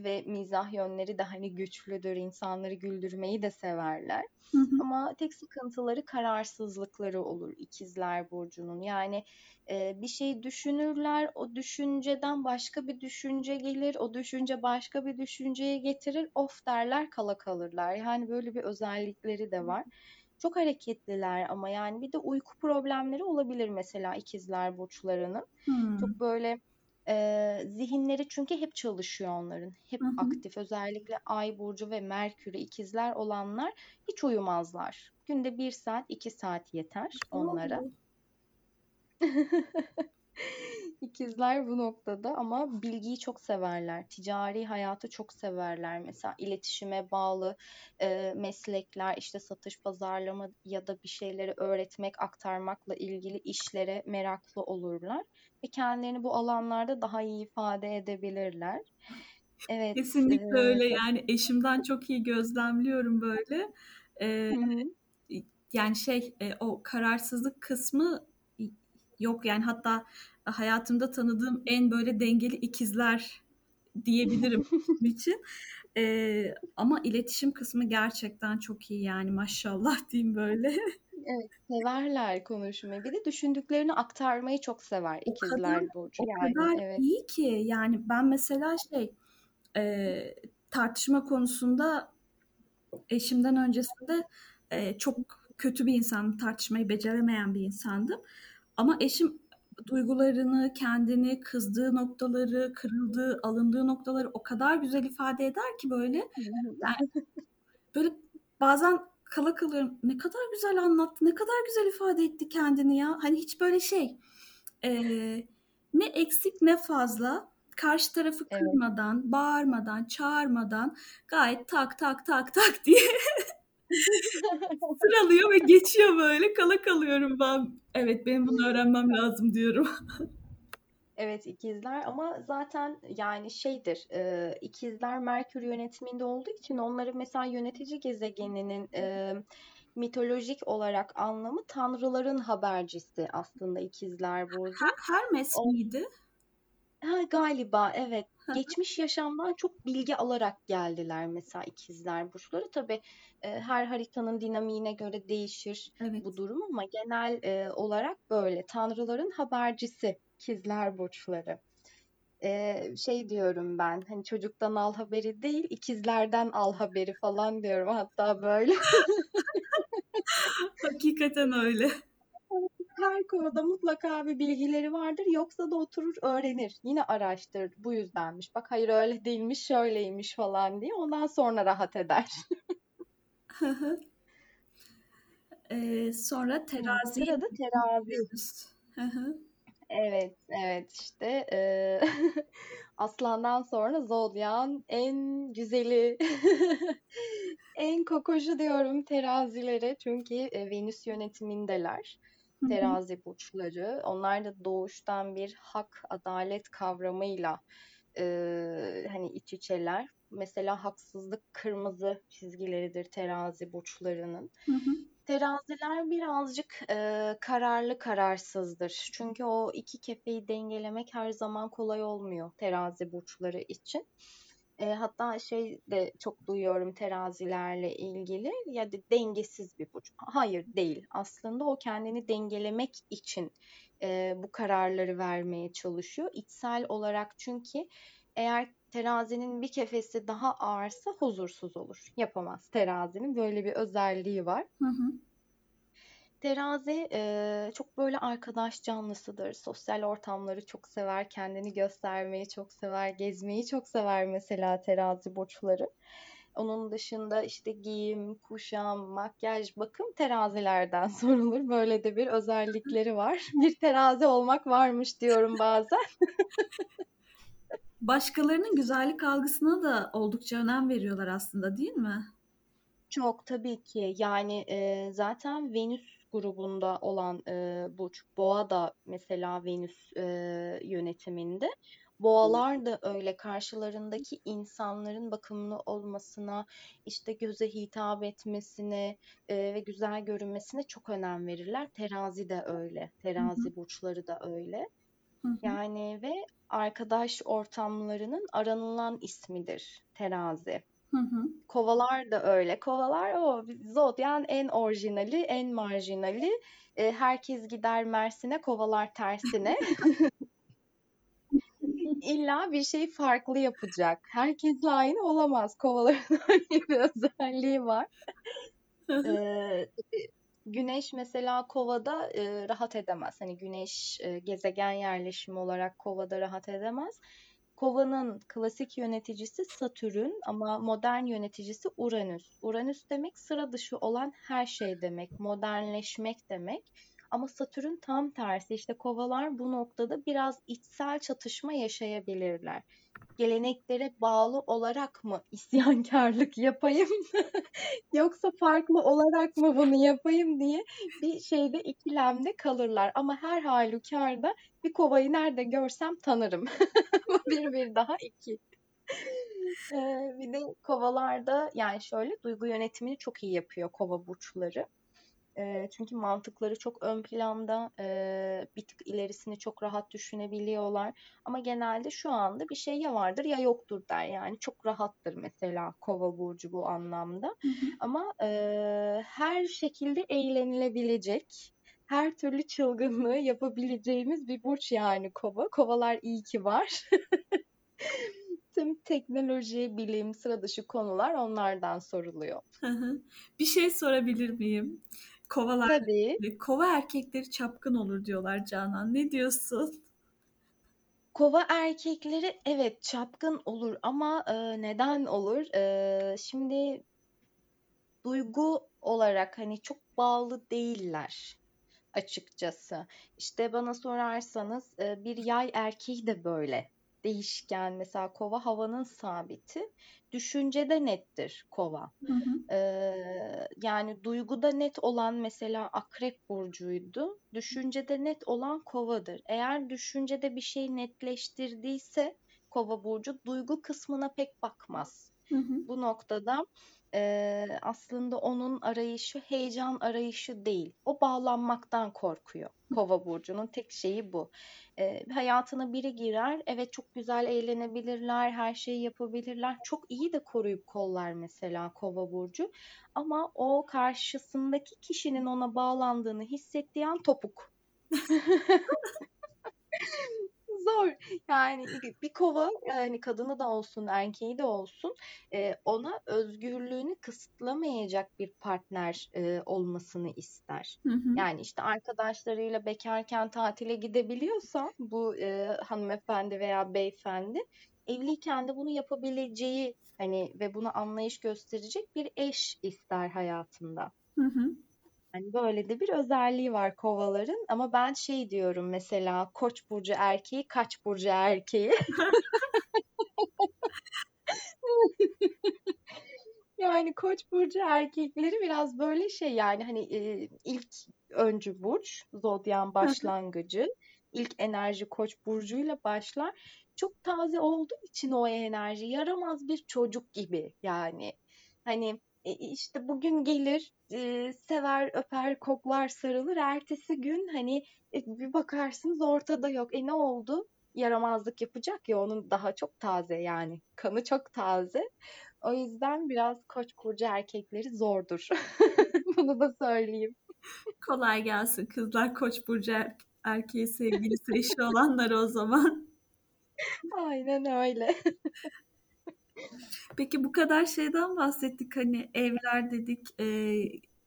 Speaker 3: ve mizah yönleri de hani güçlüdür. insanları güldürmeyi de severler. Hı hı. Ama tek sıkıntıları kararsızlıkları olur ikizler burcunun. Yani e, bir şey düşünürler, o düşünceden başka bir düşünce gelir, o düşünce başka bir düşünceye getirir, of derler kala kalırlar. Yani böyle bir özellikleri de var. Çok hareketliler ama yani bir de uyku problemleri olabilir mesela ikizler burçlarının. Hmm. Çok böyle e, zihinleri çünkü hep çalışıyor onların. Hep hı hı. aktif. Özellikle Ay burcu ve Merkür'ü ikizler olanlar hiç uyumazlar. Günde bir saat, iki saat yeter onlara. İkizler bu noktada ama bilgiyi çok severler. Ticari hayatı çok severler. Mesela iletişime bağlı e, meslekler, işte satış, pazarlama ya da bir şeyleri öğretmek, aktarmakla ilgili işlere meraklı olurlar ve kendilerini bu alanlarda daha iyi ifade edebilirler.
Speaker 2: Evet. Kesinlikle e, öyle. Yani eşimden çok iyi gözlemliyorum böyle. E, yani şey e, o kararsızlık kısmı yok yani hatta hayatımda tanıdığım en böyle dengeli ikizler diyebilirim için. Ee, ama iletişim kısmı gerçekten çok iyi yani maşallah diyeyim böyle.
Speaker 3: Evet, severler konuşmayı. Bir de düşündüklerini aktarmayı çok sever o ikizler kadar, burcu.
Speaker 2: O yani, kadar evet. iyi ki yani ben mesela şey e, tartışma konusunda eşimden öncesinde e, çok kötü bir insan, tartışmayı beceremeyen bir insandım. Ama eşim duygularını, kendini, kızdığı noktaları, kırıldığı, alındığı noktaları o kadar güzel ifade eder ki böyle. Yani böyle bazen kala kalıyorum. Ne kadar güzel anlattı, ne kadar güzel ifade etti kendini ya. Hani hiç böyle şey e, ne eksik ne fazla karşı tarafı kırmadan, evet. bağırmadan, çağırmadan gayet tak tak tak tak diye Sıralıyor ve geçiyor böyle. Kala kalıyorum ben. Evet benim bunu öğrenmem lazım diyorum.
Speaker 3: Evet ikizler ama zaten yani şeydir e, ikizler Merkür yönetiminde olduğu için onları mesela yönetici gezegeninin e, mitolojik olarak anlamı tanrıların habercisi aslında ikizler burcu.
Speaker 2: Her, Hermes o, miydi?
Speaker 3: Ha, galiba evet. Geçmiş yaşamdan çok bilgi alarak geldiler mesela ikizler burçları. Tabii e, her haritanın dinamiğine göre değişir evet. bu durum ama genel e, olarak böyle. Tanrıların habercisi ikizler burçları. Ee, şey diyorum ben hani çocuktan al haberi değil ikizlerden al haberi falan diyorum hatta böyle.
Speaker 2: Hakikaten öyle
Speaker 3: her konuda mutlaka bir bilgileri vardır. Yoksa da oturur öğrenir. Yine araştırır. Bu yüzdenmiş. Bak hayır öyle değilmiş şöyleymiş falan diye. Ondan sonra rahat eder.
Speaker 2: ee, sonra terazi.
Speaker 3: Sırada terazi. Evet, evet işte eee, Aslan'dan sonra Zodyak'ın en güzeli, en kokoşu diyorum terazilere çünkü e, Venüs yönetimindeler. Terazi burçları. Onlar da doğuştan bir hak, adalet kavramıyla eee, hani iç içeler. Mesela haksızlık kırmızı çizgileridir terazi burçlarının.
Speaker 2: Hı hı.
Speaker 3: Teraziler birazcık e, kararlı kararsızdır. Çünkü o iki kefeyi dengelemek her zaman kolay olmuyor terazi burçları için. E, hatta şey de çok duyuyorum terazilerle ilgili ya da dengesiz bir burç. Hayır değil. Aslında o kendini dengelemek için e, bu kararları vermeye çalışıyor. İçsel olarak çünkü eğer terazinin bir kefesi daha ağırsa huzursuz olur. Yapamaz terazinin. Böyle bir özelliği var.
Speaker 2: Hı hı.
Speaker 3: Terazi e, çok böyle arkadaş canlısıdır. Sosyal ortamları çok sever, kendini göstermeyi çok sever, gezmeyi çok sever mesela terazi burçları. Onun dışında işte giyim, kuşam, makyaj, bakım terazilerden sorulur. Böyle de bir özellikleri var. Bir terazi olmak varmış diyorum bazen.
Speaker 2: Başkalarının güzellik algısına da oldukça önem veriyorlar aslında değil mi?
Speaker 3: Çok tabii ki. Yani e, zaten Venüs grubunda olan e, burç Boğa da mesela Venüs e, yönetiminde. Boğalar da öyle karşılarındaki insanların bakımlı olmasına, işte göze hitap etmesine e, ve güzel görünmesine çok önem verirler. Terazi de öyle. Terazi
Speaker 2: Hı hı.
Speaker 3: burçları da öyle.
Speaker 2: Hı hı.
Speaker 3: Yani ve arkadaş ortamlarının aranılan ismidir terazi.
Speaker 2: Hı.
Speaker 3: Kovalar da öyle. Kovalar o zodyan en orijinali, en marjinali. E, herkes gider Mersin'e, kovalar tersine. İlla bir şey farklı yapacak. Herkesle aynı olamaz. Kovaların öyle bir özelliği var. Ee, güneş mesela kovada e, rahat edemez. Hani güneş e, gezegen yerleşimi olarak kovada rahat edemez. Kovanın klasik yöneticisi Satürn ama modern yöneticisi Uranüs. Uranüs demek sıra dışı olan her şey demek, modernleşmek demek. Ama Satürn tam tersi. İşte kovalar bu noktada biraz içsel çatışma yaşayabilirler. Geleneklere bağlı olarak mı isyankarlık yapayım yoksa farklı olarak mı bunu yapayım diye bir şeyde ikilemde kalırlar. Ama her halükarda bir kovayı nerede görsem tanırım. bir bir daha iki. Ee, bir de kovalarda yani şöyle duygu yönetimini çok iyi yapıyor kova burçları. E, çünkü mantıkları çok ön planda, e, bir tık ilerisini çok rahat düşünebiliyorlar. Ama genelde şu anda bir şey ya vardır ya yoktur der. Yani çok rahattır mesela Kova burcu bu anlamda.
Speaker 2: Hı hı.
Speaker 3: Ama e, her şekilde eğlenilebilecek, her türlü çılgınlığı yapabileceğimiz bir burç yani Kova. Kovalar iyi ki var. Tüm teknoloji, bilim, sıra dışı konular onlardan soruluyor.
Speaker 2: Hı hı. Bir şey sorabilir miyim? Kovalar,
Speaker 3: Tabii.
Speaker 2: kova erkekleri çapkın olur diyorlar Canan. Ne diyorsun?
Speaker 3: Kova erkekleri evet çapkın olur ama e, neden olur? E, şimdi duygu olarak hani çok bağlı değiller açıkçası. İşte bana sorarsanız e, bir yay erkeği de böyle değişken. Mesela kova havanın sabiti. Düşüncede nettir kova.
Speaker 2: Hı hı.
Speaker 3: Ee, yani duyguda net olan mesela akrep burcuydu. Düşüncede net olan kovadır. Eğer düşüncede bir şey netleştirdiyse kova burcu duygu kısmına pek bakmaz.
Speaker 2: Hı hı.
Speaker 3: Bu noktada e, aslında onun arayışı heyecan arayışı değil. O bağlanmaktan korkuyor. Kova burcunun tek şeyi bu. E, hayatına biri girer, evet çok güzel eğlenebilirler, her şeyi yapabilirler. Çok iyi de koruyup kollar mesela Kova burcu. Ama o karşısındaki kişinin ona bağlandığını hissettiği an topuk. Zor. Yani bir kova yani kadını da olsun erkeği de olsun e, ona özgürlüğünü kısıtlamayacak bir partner e, olmasını ister.
Speaker 2: Hı hı.
Speaker 3: Yani işte arkadaşlarıyla bekarken tatile gidebiliyorsa bu e, hanımefendi veya beyefendi evliyken de bunu yapabileceği hani ve buna anlayış gösterecek bir eş ister hayatında.
Speaker 2: Hı hı.
Speaker 3: Yani böyle de bir özelliği var kovaların ama ben şey diyorum mesela Koç burcu erkeği, Kaç burcu erkeği. Yani Koç burcu erkekleri biraz böyle şey yani hani e, ilk öncü burç, zodyan başlangıcı, ilk enerji Koç burcuyla başlar. Çok taze olduğu için o enerji yaramaz bir çocuk gibi yani. Hani e, işte bugün gelir, e, sever, öper, koklar, sarılır. Ertesi gün hani e, bir bakarsınız ortada yok. E ne oldu? Yaramazlık yapacak ya onun daha çok taze yani. Kanı çok taze. O yüzden biraz koç burcu erkekleri zordur. Bunu da söyleyeyim.
Speaker 2: Kolay gelsin kızlar koç burcu er- erkeği sevgilisi eşi olanlar o zaman.
Speaker 3: Aynen öyle.
Speaker 2: Peki bu kadar şeyden bahsettik hani evler dedik e,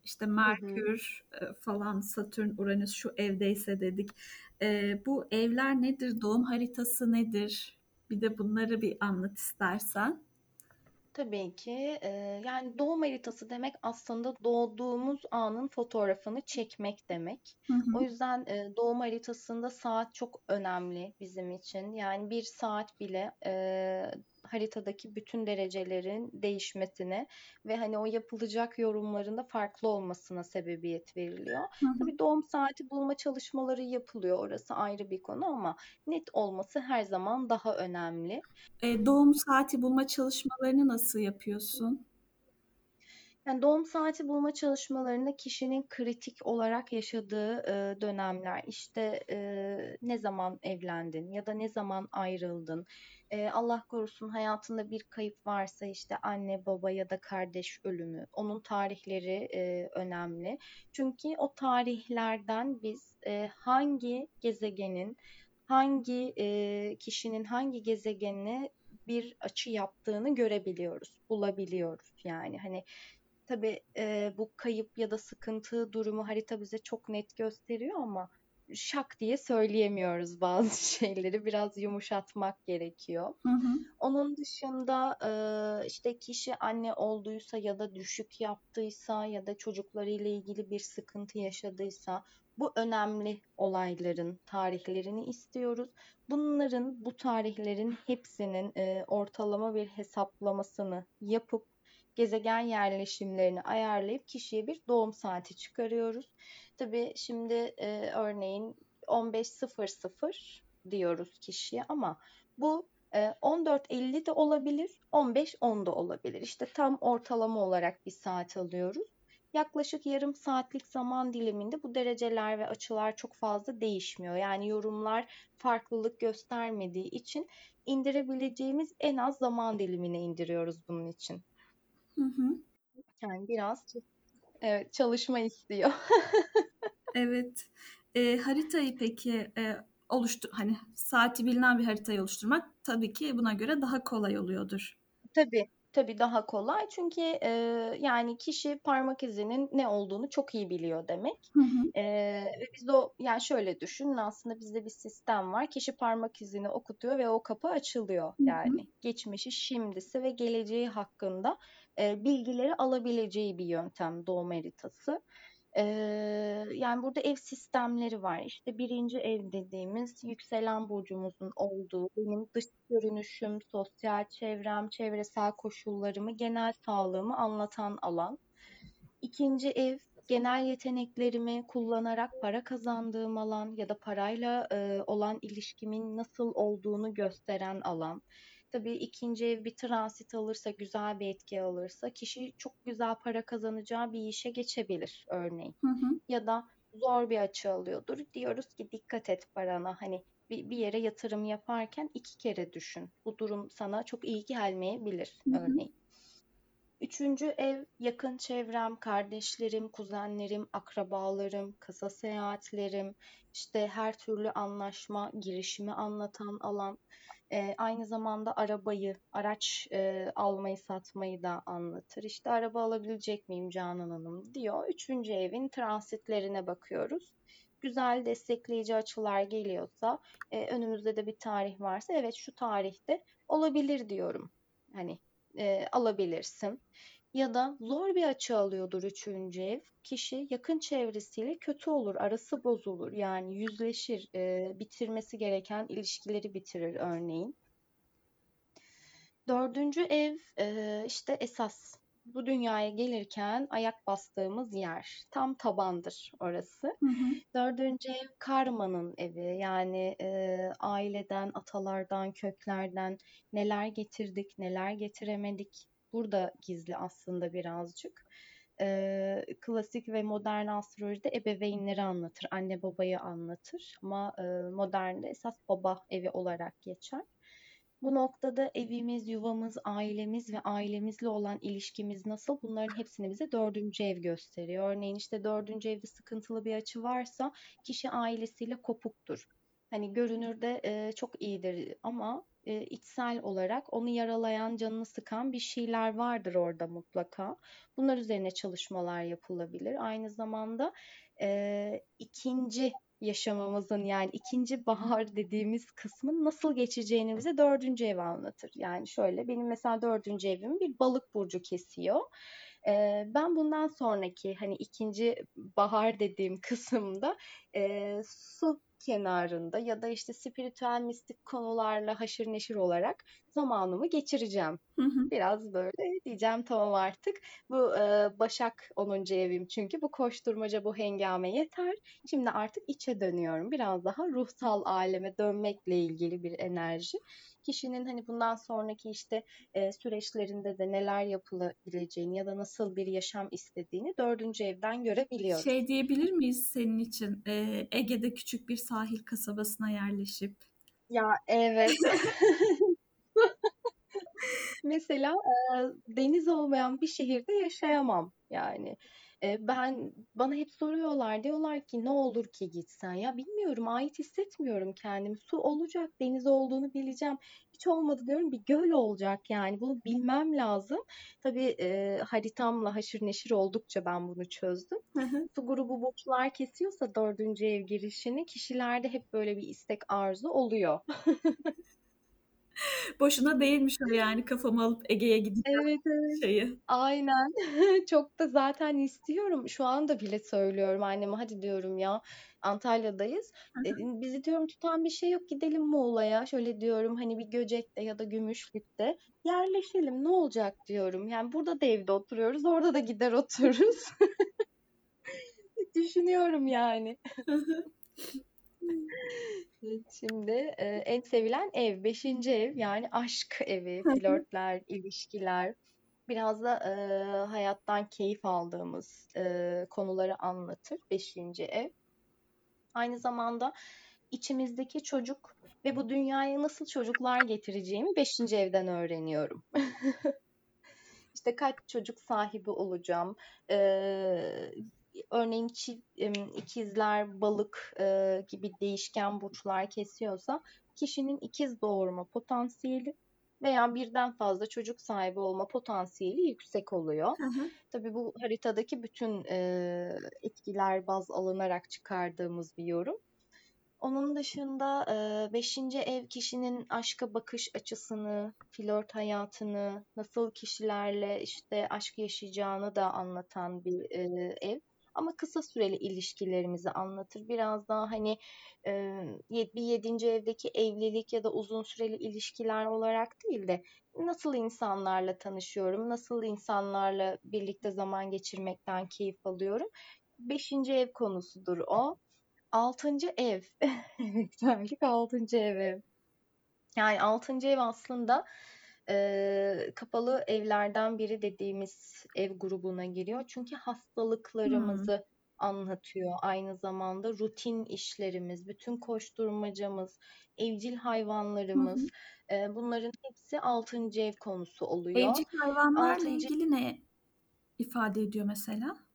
Speaker 2: işte Merkür e, falan Satürn Uranüs şu evdeyse dedik. E, bu evler nedir? Doğum haritası nedir? Bir de bunları bir anlat istersen.
Speaker 3: Tabii ki. Eee, yani doğum haritası demek aslında doğduğumuz anın fotoğrafını çekmek demek.
Speaker 2: Hı
Speaker 3: O
Speaker 2: hı.
Speaker 3: yüzden eee, doğum haritasında saat çok önemli bizim için. Yani bir saat bile eee, haritadaki bütün derecelerin değişmesine ve hani o yapılacak yorumlarında farklı olmasına sebebiyet veriliyor.
Speaker 2: Hı hı.
Speaker 3: Tabii doğum saati bulma çalışmaları yapılıyor. Orası ayrı bir konu ama net olması her zaman daha önemli.
Speaker 2: E, doğum saati bulma çalışmalarını nasıl yapıyorsun?
Speaker 3: Yani doğum saati bulma çalışmalarında kişinin kritik olarak yaşadığı e, dönemler, işte e, ne zaman evlendin ya da ne zaman ayrıldın, e, Allah korusun hayatında bir kayıp varsa işte anne, baba ya da kardeş ölümü, onun tarihleri e, önemli. Çünkü o tarihlerden biz e, hangi gezegenin, hangi e, kişinin hangi gezegenine bir açı yaptığını görebiliyoruz, bulabiliyoruz yani. Hani Tabii e, bu kayıp ya da sıkıntı durumu harita bize çok net gösteriyor ama şak diye söyleyemiyoruz bazı şeyleri. Biraz yumuşatmak gerekiyor.
Speaker 2: Hı hı.
Speaker 3: Onun dışında e, işte kişi anne olduysa ya da düşük yaptıysa ya da çocuklarıyla ilgili bir sıkıntı yaşadıysa bu önemli olayların tarihlerini istiyoruz. Bunların bu tarihlerin hepsinin e, ortalama bir hesaplamasını yapıp gezegen yerleşimlerini ayarlayıp kişiye bir doğum saati çıkarıyoruz. Tabii şimdi e, örneğin 15.00 diyoruz kişiye ama bu e, 14.50 de olabilir, 15.10 da olabilir. İşte tam ortalama olarak bir saat alıyoruz. Yaklaşık yarım saatlik zaman diliminde bu dereceler ve açılar çok fazla değişmiyor. Yani yorumlar farklılık göstermediği için indirebileceğimiz en az zaman dilimine indiriyoruz bunun için.
Speaker 2: Hı hı.
Speaker 3: Yani biraz evet, çalışma istiyor.
Speaker 2: Evet. E, haritayı peki e, oluştur hani saati bilinen bir haritayı oluşturmak tabii ki buna göre daha kolay oluyordur.
Speaker 3: Tabii, tabii daha kolay. Çünkü e, yani kişi parmak izinin ne olduğunu çok iyi biliyor demek.
Speaker 2: Hı hı.
Speaker 3: E, ve biz o yani şöyle düşünün aslında bizde bir sistem var. Kişi parmak izini okutuyor ve o kapı açılıyor.
Speaker 2: Hı hı.
Speaker 3: Yani geçmişi, şimdisi ve geleceği hakkında e, bilgileri alabileceği bir yöntem doğum haritası. Ee, yani burada ev sistemleri var. İşte birinci ev dediğimiz yükselen burcumuzun olduğu, benim dış görünüşüm, sosyal çevrem, çevresel koşullarımı, genel sağlığımı anlatan alan. İkinci ev genel yeteneklerimi kullanarak para kazandığım alan ya da parayla e, olan ilişkimin nasıl olduğunu gösteren alan. Tabii ikinci ev bir transit alırsa, güzel bir etki alırsa kişi çok güzel para kazanacağı bir işe geçebilir örneğin.
Speaker 2: Hı hı.
Speaker 3: Ya da zor bir açı alıyordur. Diyoruz ki dikkat et parana. Hani bir, bir yere yatırım yaparken iki kere düşün. Bu durum sana çok iyi gelmeyebilir
Speaker 2: Hı hı.
Speaker 3: örneğin. Üçüncü ev yakın çevrem, kardeşlerim, kuzenlerim, akrabalarım, kısa seyahatlerim, işte her türlü anlaşma, girişimi anlatan alan. E, aynı zamanda arabayı, araç e, almayı, satmayı da anlatır. İşte araba alabilecek miyim Canan Hanım diyor. Üçüncü evin transitlerine bakıyoruz. Güzel destekleyici açılar geliyorsa, e, önümüzde de bir tarih varsa evet şu tarihte olabilir diyorum. Hani e, alabilirsin. Ya da zor bir açı alıyordur üçüncü ev. Kişi yakın çevresiyle kötü olur, arası bozulur. Yani yüzleşir, e, bitirmesi gereken ilişkileri bitirir örneğin. Dördüncü ev e, işte esas bu dünyaya gelirken ayak bastığımız yer. Tam tabandır orası.
Speaker 2: Hı hı.
Speaker 3: Dördüncü ev karmanın evi. Yani e, aileden, atalardan, köklerden neler getirdik, neler getiremedik. Burada gizli aslında birazcık. E, klasik ve modern astrolojide ebeveynleri anlatır, anne babayı anlatır. Ama e, modernde esas baba evi olarak geçer. Bu noktada evimiz, yuvamız, ailemiz ve ailemizle olan ilişkimiz nasıl? Bunların hepsini bize dördüncü ev gösteriyor. Örneğin işte dördüncü evde sıkıntılı bir açı varsa kişi ailesiyle kopuktur. Hani görünürde e, çok iyidir ama e, içsel olarak onu yaralayan, canını sıkan bir şeyler vardır orada mutlaka. Bunlar üzerine çalışmalar yapılabilir. Aynı zamanda e, ikinci yaşamamızın yani ikinci bahar dediğimiz kısmın nasıl geçeceğini bize dördüncü ev anlatır. Yani şöyle benim mesela dördüncü evim bir balık burcu kesiyor. Ee, ben bundan sonraki hani ikinci bahar dediğim kısımda e, su kenarında ya da işte spiritüel mistik konularla haşır neşir olarak zamanımı geçireceğim.
Speaker 2: Hı hı.
Speaker 3: Biraz böyle diyeceğim tamam artık. Bu e, Başak 10. evim çünkü bu koşturmaca bu hengame yeter. Şimdi artık içe dönüyorum. Biraz daha ruhsal aleme dönmekle ilgili bir enerji. Kişinin hani bundan sonraki işte e, süreçlerinde de neler yapılabileceğini ya da nasıl bir yaşam istediğini dördüncü evden görebiliyoruz.
Speaker 2: Şey diyebilir miyiz senin için e, Ege'de küçük bir sahil kasabasına yerleşip
Speaker 3: Ya evet. Mesela e, deniz olmayan bir şehirde yaşayamam yani. Ben bana hep soruyorlar diyorlar ki ne olur ki gitsen? Ya bilmiyorum ait hissetmiyorum kendimi. Su olacak deniz olduğunu bileceğim. Hiç olmadı diyorum bir göl olacak yani. Bunu bilmem lazım. Tabii e, haritamla haşır neşir oldukça ben bunu çözdüm. Su grubu burçlar kesiyorsa dördüncü ev girişini kişilerde hep böyle bir istek arzu oluyor
Speaker 2: Boşuna değilmiş o yani kafamı alıp Ege'ye gideceğim
Speaker 3: Evet evet.
Speaker 2: şeyi.
Speaker 3: Aynen. Çok da zaten istiyorum. Şu anda bile söylüyorum anneme hadi diyorum ya Antalya'dayız.
Speaker 2: Hı
Speaker 3: E,
Speaker 2: hı.
Speaker 3: bizi diyorum tutan bir şey yok gidelim Muğla'ya. Şöyle diyorum hani bir Göcek'te ya da Gümüşlük'te yerleşelim ne olacak diyorum. Yani burada da evde oturuyoruz orada da gider otururuz. Düşünüyorum yani.
Speaker 2: Hı hı.
Speaker 3: Şimdi e, en sevilen ev, beşinci ev yani aşk evi, flörtler, ilişkiler. Biraz da e, hayattan keyif aldığımız e, konuları anlatır beşinci ev. Aynı zamanda içimizdeki çocuk ve bu dünyaya nasıl çocuklar getireceğimi beşinci evden öğreniyorum. İşte kaç çocuk sahibi olacağım. Ee, örneğin em, ikizler, balık e, gibi değişken burçlar kesiyorsa kişinin ikiz doğurma potansiyeli veya birden fazla çocuk sahibi olma potansiyeli yüksek oluyor.
Speaker 2: Hı hı.
Speaker 3: Tabii bu haritadaki bütün e, etkiler baz alınarak çıkardığımız bir yorum. Onun dışında e, beşinci ev kişinin aşka bakış açısını, flört hayatını, nasıl kişilerle işte aşk yaşayacağını da anlatan bir e, ev. Ama kısa süreli ilişkilerimizi anlatır. Biraz daha hani e, bir yedinci evdeki evlilik ya da uzun süreli ilişkiler olarak değil de nasıl insanlarla tanışıyorum, nasıl insanlarla birlikte zaman geçirmekten keyif alıyorum. Beşinci ev konusudur o. Altıncı ev. Evet, geldik altıncı eve. Yani altıncı ev aslında e, kapalı evlerden biri dediğimiz ev grubuna giriyor. Çünkü
Speaker 2: Hmm.
Speaker 3: hastalıklarımızı anlatıyor. Aynı zamanda rutin işlerimiz, bütün koşturmacamız, evcil hayvanlarımız,
Speaker 2: hı.
Speaker 3: e, bunların hepsi altıncı ev konusu oluyor.
Speaker 2: Evcil hayvanlarla
Speaker 3: Altıncı
Speaker 2: ilgili ne ifade ediyor mesela?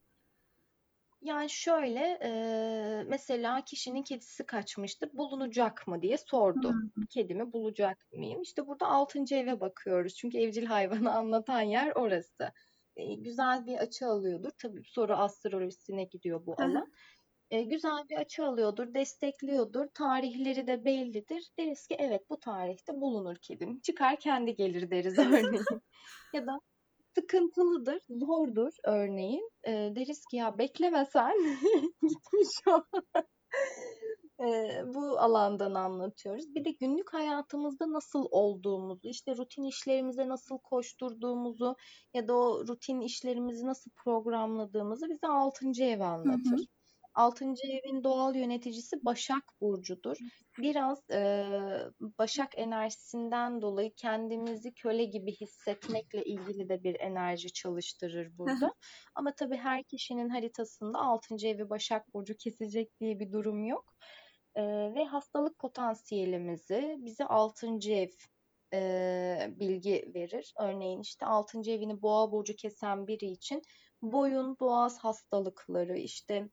Speaker 3: Yani şöyle, eee, mesela kişinin kedisi kaçmıştır, bulunacak mı diye sordu.
Speaker 2: Hmm.
Speaker 3: Kedimi bulacak mıyım? İşte burada altıncı eve bakıyoruz. Çünkü evcil hayvanı anlatan yer orası. Eee, güzel bir açı alıyordur. Tabii soru astrolojisine gidiyor bu
Speaker 2: Hı hı.
Speaker 3: alan. Eee, güzel bir açı alıyordur, destekliyordur. Tarihleri de bellidir. Deriz ki evet bu tarihte bulunur kedim. Çıkar kendi gelir deriz örneğin. Ya da sıkıntılıdır, zordur örneğin. E, deriz ki ya beklemesen gitmiş o. e, bu alandan anlatıyoruz. Bir de günlük hayatımızda nasıl olduğumuzu, işte rutin işlerimize nasıl koşturduğumuzu ya da o rutin işlerimizi nasıl programladığımızı bize altıncı ev anlatır. Hı hı. Altıncı evin doğal yöneticisi Başak Burcu'dur. Biraz e, Başak enerjisinden dolayı kendimizi köle gibi hissetmekle ilgili de bir enerji çalıştırır burada. Ama tabii her kişinin haritasında altıncı evi Başak Burcu kesecek diye bir durum yok. E, ve hastalık potansiyelimizi bize altıncı ev e, bilgi verir. Örneğin işte altıncı evini boğa burcu kesen biri için boyun, boğaz hastalıkları, işte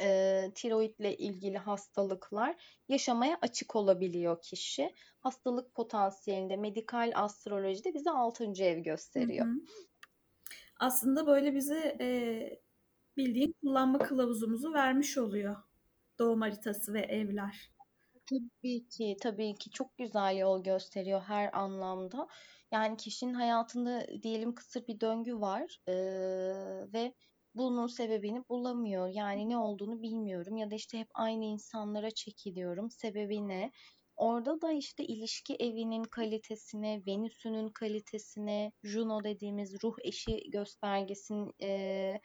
Speaker 3: e, tiroidle ilgili hastalıklar yaşamaya açık olabiliyor kişi. Hastalık potansiyelinde medikal astrolojide bize 6. ev gösteriyor. Hı hı.
Speaker 2: Aslında böyle bize e, bildiğin kullanma kılavuzumuzu vermiş oluyor doğum haritası ve evler.
Speaker 3: Tabii ki, tabii ki çok güzel yol gösteriyor her anlamda. Yani kişinin hayatında diyelim kısır bir döngü var ee, ve bunun sebebini bulamıyor. Yani ne olduğunu bilmiyorum ya da işte hep aynı insanlara çekiliyorum. Sebebi ne? Orada da işte ilişki evinin kalitesine, Venüs'ünün kalitesine, Juno dediğimiz ruh eşi göstergesinin e,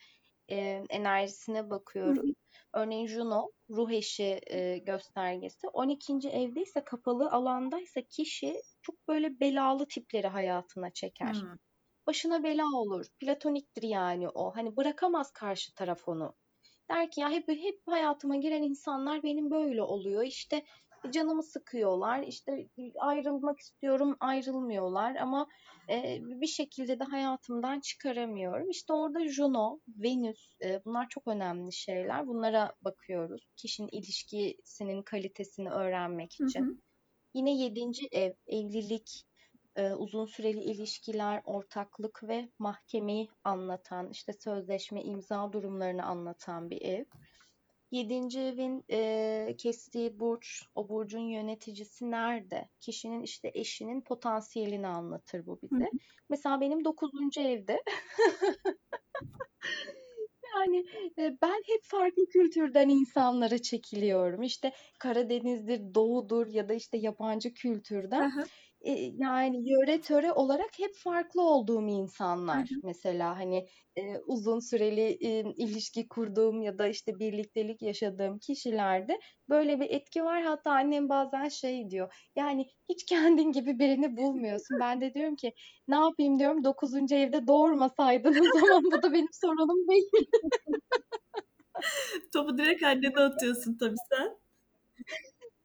Speaker 3: e, enerjisine hı. Örneğin Juno ruh eşi e, göstergesi. 12. evde ise kapalı alandaysa kişi çok böyle belalı tipleri hayatına çeker. Hı başına bela olur. Platoniktir yani o. Hani bırakamaz karşı taraf onu. Der ki ya hep hep hayatıma giren insanlar benim böyle oluyor. İşte canımı sıkıyorlar. İşte ayrılmak istiyorum, ayrılmıyorlar ama e, bir şekilde de hayatımdan çıkaramıyorum. İşte orada Juno, Venüs e, bunlar çok önemli şeyler. Bunlara bakıyoruz. Kişinin ilişkisinin kalitesini öğrenmek için. Hı hı. Yine yedinci ev, evlilik, e, uzun süreli ilişkiler, ortaklık ve mahkemeyi anlatan, işte sözleşme, imza durumlarını anlatan bir ev. Yedinci evin e, kestiği burç, o burcun yöneticisi nerede? Kişinin işte eşinin potansiyelini anlatır bu bize. Hı. Mesela benim dokuzuncu evde yani e, ben hep farklı kültürden insanlara çekiliyorum. İşte Karadeniz'dir, Doğu'dur ya da işte yabancı kültürden. Hı hı yani yöre töre olarak hep farklı olduğum insanlar. Hı. Mesela hani e, uzun süreli e, ilişki kurduğum ya da işte birliktelik yaşadığım kişilerde böyle bir etki var. Hatta annem bazen şey diyor. Yani hiç kendin gibi birini bulmuyorsun. Ben de diyorum ki ne yapayım diyorum 9. evde doğurmasaydın o zaman bu da benim sorunum değil.
Speaker 2: Topu direkt annene atıyorsun tabii sen.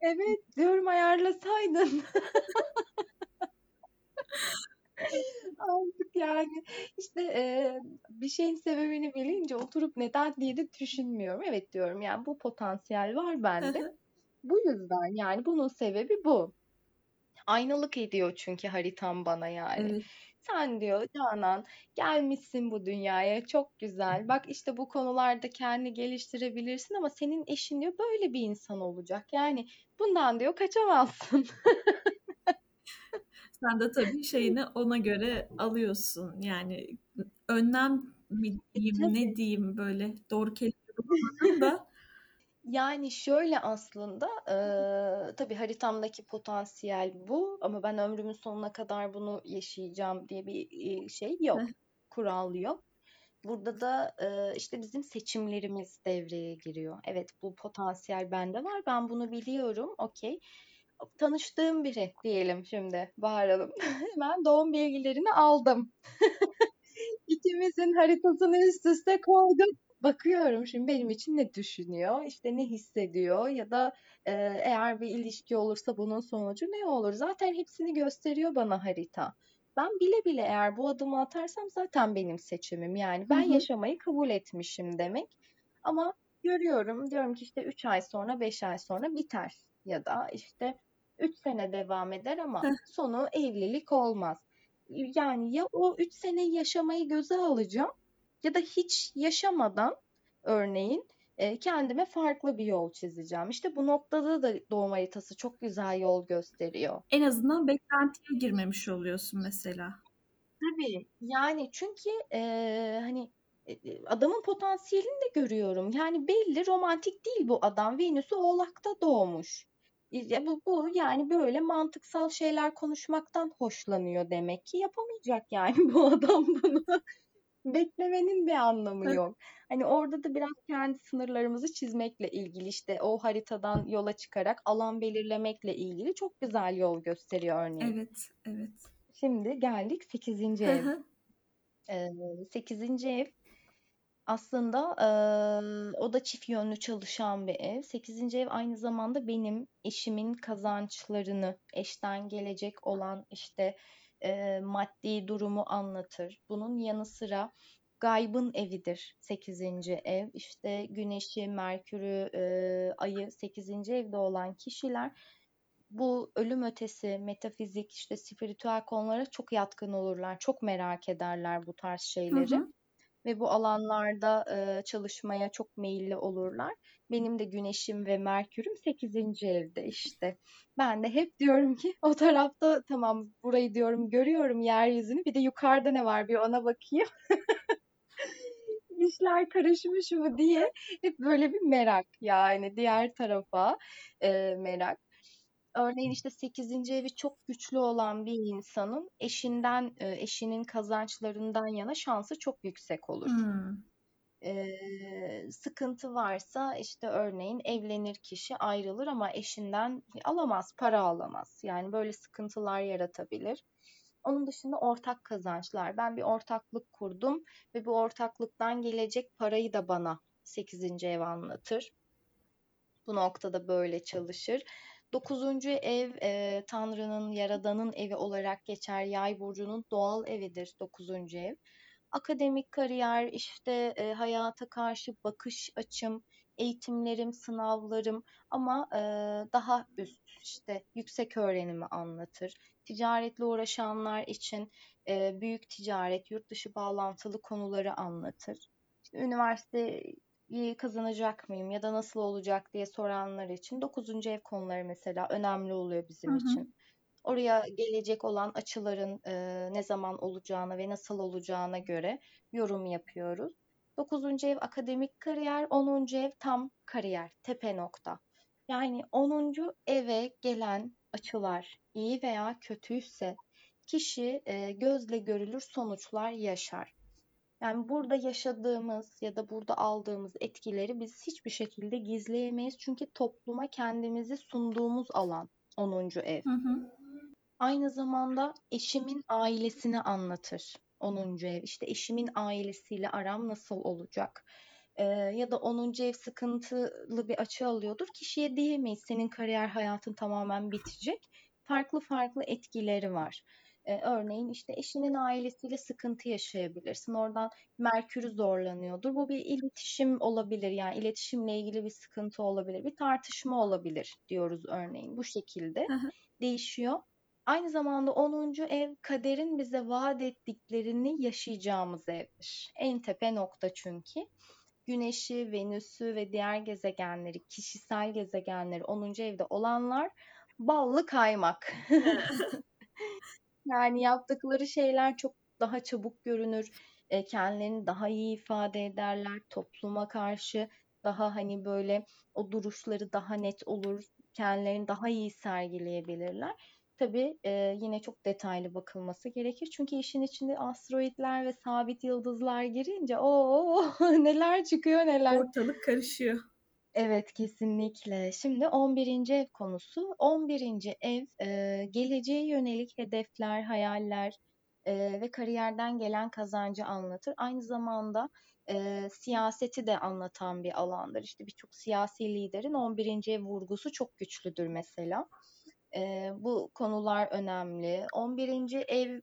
Speaker 3: Evet diyorum ayarlasaydın. Artık yani işte e, bir şeyin sebebini bilince oturup neden diye de düşünmüyorum. Evet diyorum yani bu potansiyel var bende. bu yüzden yani bunun sebebi bu. Aynalık ediyor çünkü haritam bana yani. Evet. Sen diyor Canan gelmişsin bu dünyaya çok güzel. Bak işte bu konularda kendi geliştirebilirsin ama senin eşin diyor böyle bir insan olacak. Yani bundan diyor kaçamazsın.
Speaker 2: Sen de tabii şeyini ona göre alıyorsun. Yani önlem mi diyeyim, e, ne diyeyim böyle doğru kelime da.
Speaker 3: Yani şöyle aslında e, tabii haritamdaki potansiyel bu ama ben ömrümün sonuna kadar bunu yaşayacağım diye bir e, şey yok. Kural yok. Burada da e, işte bizim seçimlerimiz devreye giriyor. Evet bu potansiyel bende var. Ben bunu biliyorum. Okey tanıştığım biri diyelim şimdi bağıralım. Hemen doğum bilgilerini aldım. İkimizin haritasını üst üste koydum. Bakıyorum şimdi benim için ne düşünüyor, işte ne hissediyor ya da e, eğer bir ilişki olursa bunun sonucu ne olur? Zaten hepsini gösteriyor bana harita. Ben bile bile eğer bu adımı atarsam zaten benim seçimim. Yani ben Hı-hı. yaşamayı kabul etmişim demek. Ama görüyorum diyorum ki işte 3 ay sonra 5 ay sonra biter ya da işte 3 sene devam eder ama sonu evlilik olmaz. Yani ya o 3 sene yaşamayı göze alacağım ya da hiç yaşamadan örneğin e, kendime farklı bir yol çizeceğim. İşte bu noktada da doğum haritası çok güzel yol gösteriyor.
Speaker 2: En azından beklentiye girmemiş oluyorsun mesela.
Speaker 3: Tabii. Yani çünkü e, hani e, adamın potansiyelini de görüyorum. Yani belli romantik değil bu adam. Venüs'ü Oğlak'ta doğmuş. Ya bu, bu yani böyle mantıksal şeyler konuşmaktan hoşlanıyor demek ki yapamayacak yani bu adam bunu. Beklemenin bir anlamı yok. Hani orada da biraz kendi sınırlarımızı çizmekle ilgili işte o haritadan yola çıkarak alan belirlemekle ilgili çok güzel yol gösteriyor örneğin.
Speaker 2: Evet, evet.
Speaker 3: Şimdi geldik 8. ev. Ee, 8. ev aslında e, o da çift yönlü çalışan bir ev. 8. ev aynı zamanda benim eşimin kazançlarını, eşten gelecek olan işte e, maddi durumu anlatır. Bunun yanı sıra gaybın evidir 8. ev. İşte güneşi, merkürü, e, ayı 8. evde olan kişiler bu ölüm ötesi, metafizik, işte spiritüel konulara çok yatkın olurlar. Çok merak ederler bu tarz şeyleri. Hı hı. Ve bu alanlarda e, çalışmaya çok meyilli olurlar. Benim de güneşim ve merkürüm 8. evde işte. Ben de hep diyorum ki o tarafta tamam burayı diyorum görüyorum yeryüzünü bir de yukarıda ne var bir ona bakayım. İşler karışmış mı diye hep böyle bir merak yani diğer tarafa e, merak. Örneğin işte 8. evi çok güçlü olan bir insanın eşinden, eşinin kazançlarından yana şansı çok yüksek olur. Hmm. Ee, sıkıntı varsa işte örneğin evlenir kişi ayrılır ama eşinden alamaz, para alamaz. Yani böyle sıkıntılar yaratabilir. Onun dışında ortak kazançlar. Ben bir ortaklık kurdum ve bu ortaklıktan gelecek parayı da bana 8. ev anlatır. Bu noktada böyle çalışır. Dokuzuncu ev e, Tanrı'nın, Yaradan'ın evi olarak geçer. Yay burcunun doğal evidir dokuzuncu ev. Akademik kariyer, işte e, hayata karşı bakış açım, eğitimlerim, sınavlarım ama e, daha üst işte yüksek öğrenimi anlatır. Ticaretle uğraşanlar için e, büyük ticaret, yurt dışı bağlantılı konuları anlatır. İşte üniversite kazanacak mıyım ya da nasıl olacak diye soranlar için 9. ev konuları mesela önemli oluyor bizim hı hı. için. Oraya gelecek olan açıların e, ne zaman olacağına ve nasıl olacağına göre yorum yapıyoruz. 9. ev akademik kariyer, 10. ev tam kariyer, tepe nokta. Yani 10. eve gelen açılar iyi veya kötüyse kişi e, gözle görülür sonuçlar yaşar. Yani burada yaşadığımız ya da burada aldığımız etkileri biz hiçbir şekilde gizleyemeyiz. Çünkü topluma kendimizi sunduğumuz alan 10. ev. Hı hı. Aynı zamanda eşimin ailesini anlatır 10. ev. İşte eşimin ailesiyle aram nasıl olacak? Ee, ya da 10. ev sıkıntılı bir açı alıyordur. Kişiye diyemeyiz senin kariyer hayatın tamamen bitecek. Farklı farklı etkileri var. E, örneğin işte eşinin ailesiyle sıkıntı yaşayabilirsin. Oradan Merkür'ü zorlanıyordur. Bu bir iletişim olabilir. Yani iletişimle ilgili bir sıkıntı olabilir. Bir tartışma olabilir diyoruz örneğin. Bu şekilde değişiyor. Aynı zamanda 10. ev kaderin bize vaat ettiklerini yaşayacağımız evdir. En tepe nokta çünkü. Güneşi, Venüs'ü ve diğer gezegenleri, kişisel gezegenleri 10. evde olanlar ballı kaymak. Yani yaptıkları şeyler çok daha çabuk görünür. E, kendilerini daha iyi ifade ederler. Topluma karşı daha hani böyle o duruşları daha net olur. Kendilerini daha iyi sergileyebilirler. Tabii e, yine çok detaylı bakılması gerekir. Çünkü işin içinde asteroidler ve sabit yıldızlar girince o neler çıkıyor neler.
Speaker 2: Ortalık karışıyor.
Speaker 3: Evet kesinlikle. Şimdi 11. ev konusu. 11. ev e, geleceğe yönelik hedefler, hayaller e, ve kariyerden gelen kazancı anlatır. Aynı zamanda e, siyaseti de anlatan bir alandır. İşte birçok siyasi liderin 11. ev vurgusu çok güçlüdür mesela. E, bu konular önemli. 11. ev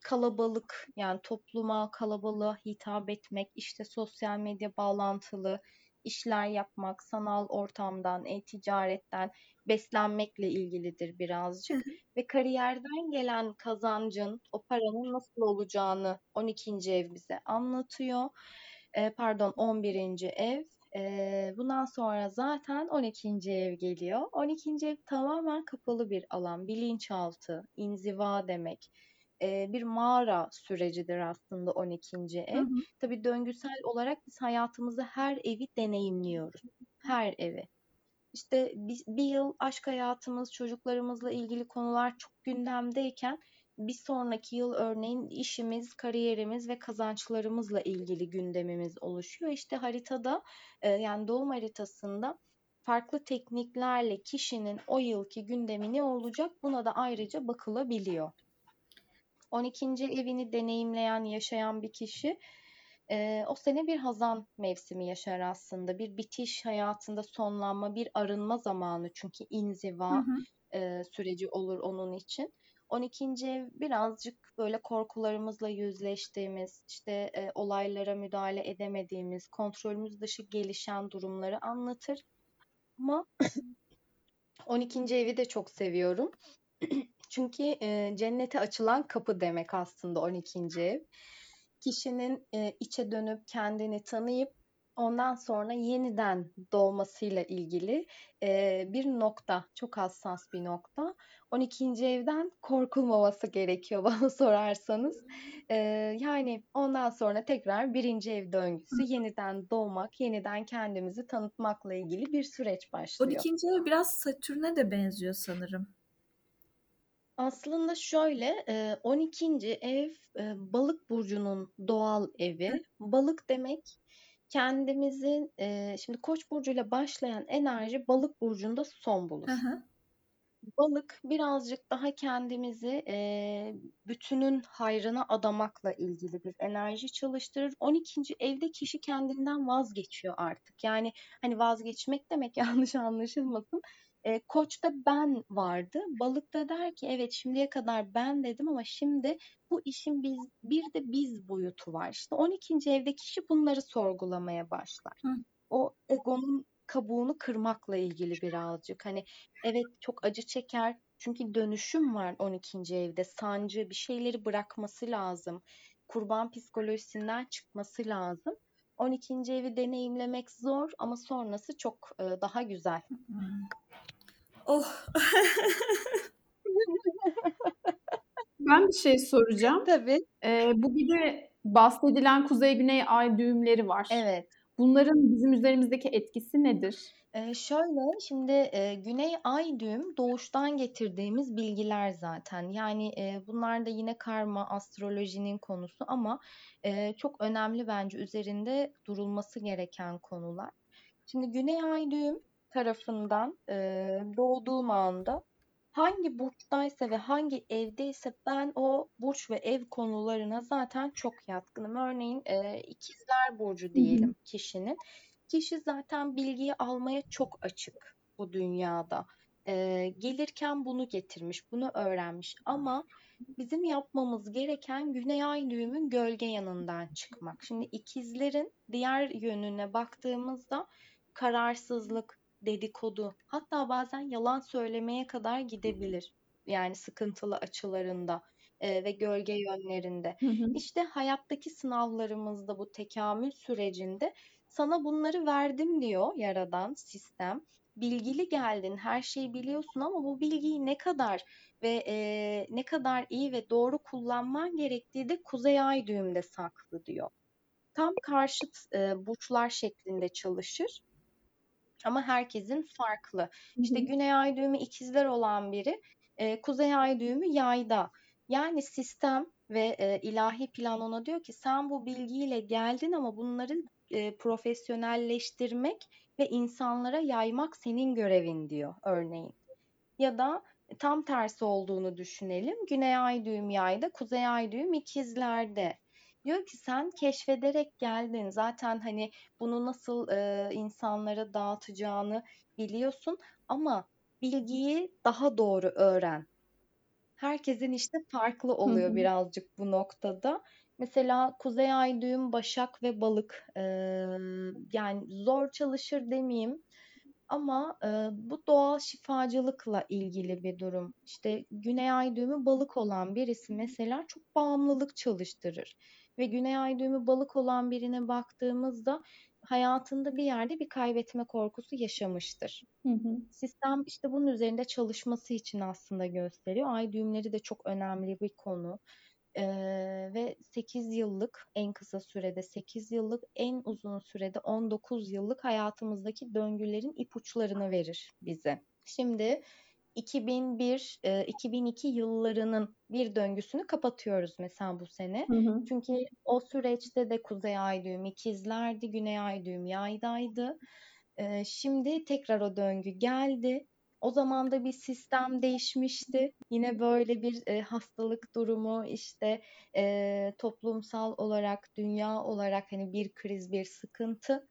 Speaker 3: kalabalık yani topluma, kalabalığa hitap etmek, işte sosyal medya bağlantılı, işler yapmak, sanal ortamdan, e-ticaretten beslenmekle ilgilidir birazcık. Ve kariyerden gelen kazancın, o paranın nasıl olacağını 12. ev bize anlatıyor. E, pardon 11. ev. E, bundan sonra zaten 12. ev geliyor. 12. ev tamamen kapalı bir alan. Bilinçaltı, inziva demek. E, bir mağara sürecidir aslında 12. ev.
Speaker 2: Hı hı.
Speaker 3: Tabii döngüsel olarak biz hayatımızda her evi deneyimliyoruz. Her evi. İşte bir, bir yıl aşk hayatımız, çocuklarımızla ilgili konular çok gündemdeyken bir sonraki yıl örneğin işimiz, kariyerimiz ve kazançlarımızla ilgili gündemimiz oluşuyor. İşte haritada yani doğum haritasında farklı tekniklerle kişinin o yılki gündemi ne olacak buna da ayrıca bakılabiliyor. 12. evini deneyimleyen, yaşayan bir kişi e, o sene bir hazan mevsimi yaşar aslında. Bir bitiş hayatında sonlanma, bir arınma zamanı çünkü inziva
Speaker 2: Hı hı.
Speaker 3: e, süreci olur onun için. 12. ev birazcık böyle korkularımızla yüzleştiğimiz, işte e, olaylara müdahale edemediğimiz, kontrolümüz dışı gelişen durumları anlatır. Ama 12. evi de çok seviyorum. Çünkü e, cennete açılan kapı demek aslında 12. ev. Kişinin e, içe dönüp kendini tanıyıp ondan sonra yeniden doğmasıyla ilgili e, bir nokta, çok hassas bir nokta. 12. evden korkulmaması gerekiyor bana sorarsanız. E, yani ondan sonra tekrar birinci ev döngüsü, yeniden doğmak, yeniden kendimizi tanıtmakla ilgili bir süreç başlıyor.
Speaker 2: 12. ev biraz Satürn'e de benziyor sanırım.
Speaker 3: Aslında şöyle, 12. ev balık burcunun doğal evi. Balık demek kendimizin şimdi Koç burcuyla başlayan enerji balık burcunda son bulur.
Speaker 2: Hı hı.
Speaker 3: Balık birazcık daha kendimizi bütünün hayrına adamakla ilgili bir enerji çalıştırır. 12. evde kişi kendinden vazgeçiyor artık. Yani hani vazgeçmek demek yanlış anlaşılmasın. E, koçta ben vardı. Balıkta der ki evet şimdiye kadar ben dedim ama şimdi bu işin biz bir de biz boyutu var. İşte 12. evde kişi bunları sorgulamaya başlar.
Speaker 2: Hı.
Speaker 3: O egonun kabuğunu kırmakla ilgili birazcık. Hani evet çok acı çeker. Çünkü dönüşüm var 12. evde. Sancı bir şeyleri bırakması lazım. Kurban psikolojisinden çıkması lazım. 12. evi deneyimlemek zor ama sonrası çok daha güzel.
Speaker 2: Oh.
Speaker 1: Ben bir şey soracağım.
Speaker 3: Tabii.
Speaker 1: Ee, bu bir de bahsedilen kuzey-güney ay düğümleri var.
Speaker 3: Evet.
Speaker 1: Bunların bizim üzerimizdeki etkisi nedir?
Speaker 3: Ee, şöyle şimdi e, Güney Ay düğüm doğuştan getirdiğimiz bilgiler zaten. Yani e, bunlar da yine karma astrolojinin konusu ama e, çok önemli bence üzerinde durulması gereken konular. Şimdi Güney Ay düğüm tarafından e, doğduğum anda hangi burçtaysa ve hangi evdeyse ben o burç ve ev konularına zaten çok yatkınım. Örneğin e, ikizler burcu diyelim kişinin. Kişi zaten bilgiyi almaya çok açık bu dünyada. E, gelirken bunu getirmiş, bunu öğrenmiş ama bizim yapmamız gereken güney ay düğümün gölge yanından çıkmak. Şimdi ikizlerin diğer yönüne baktığımızda kararsızlık, dedikodu, hatta bazen yalan söylemeye kadar gidebilir. Yani sıkıntılı açılarında e, ve gölge yönlerinde.
Speaker 1: Hı hı.
Speaker 3: İşte hayattaki sınavlarımızda bu tekamül sürecinde sana bunları verdim diyor yaradan sistem. Bilgili geldin, her şeyi biliyorsun ama bu bilgiyi ne kadar ve e, ne kadar iyi ve doğru kullanman gerektiği de kuzey ay düğümde saklı diyor. Tam karşıt e, burçlar şeklinde çalışır. Ama herkesin farklı. İşte güney ay düğümü ikizler olan biri, e, kuzey ay düğümü yayda. Yani sistem ve e, ilahi plan ona diyor ki sen bu bilgiyle geldin ama bunları e, profesyonelleştirmek ve insanlara yaymak senin görevin diyor örneğin. Ya da tam tersi olduğunu düşünelim. Güney ay düğüm yayda, kuzey ay düğüm ikizlerde. Diyor ki sen keşfederek geldin. Zaten hani bunu nasıl e, insanlara dağıtacağını biliyorsun ama bilgiyi daha doğru öğren. Herkesin işte farklı oluyor
Speaker 1: hı.
Speaker 3: birazcık bu noktada. Mesela Kuzey Ay düğüm Başak ve Balık e, yani zor çalışır demeyeyim ama e, bu doğal şifacılıkla ilgili bir durum. İşte Güney Ay düğümü balık olan birisi mesela çok bağımlılık çalıştırır. Ve Güney Ay düğümü balık olan birine baktığımızda hayatında bir yerde bir kaybetme korkusu yaşamıştır.
Speaker 1: Hı hı.
Speaker 3: Sistem işte bunun üzerinde çalışması için aslında gösteriyor. Ay düğümleri de çok önemli bir konu. Ee, ve 8 yıllık en kısa sürede 8 yıllık en uzun sürede 19 yıllık hayatımızdaki döngülerin ipuçlarını verir bize. Şimdi 2001, 2002 yıllarının bir döngüsünü kapatıyoruz mesela bu sene. Hı hı. Çünkü o süreçte de Kuzey Ay düğümü ikizlerdi, Güney Ay düğümü yaydaydı. Şimdi tekrar o döngü geldi. O zaman da bir sistem değişmişti. Yine böyle bir e, hastalık durumu işte e, toplumsal olarak, dünya olarak hani bir kriz, bir sıkıntı.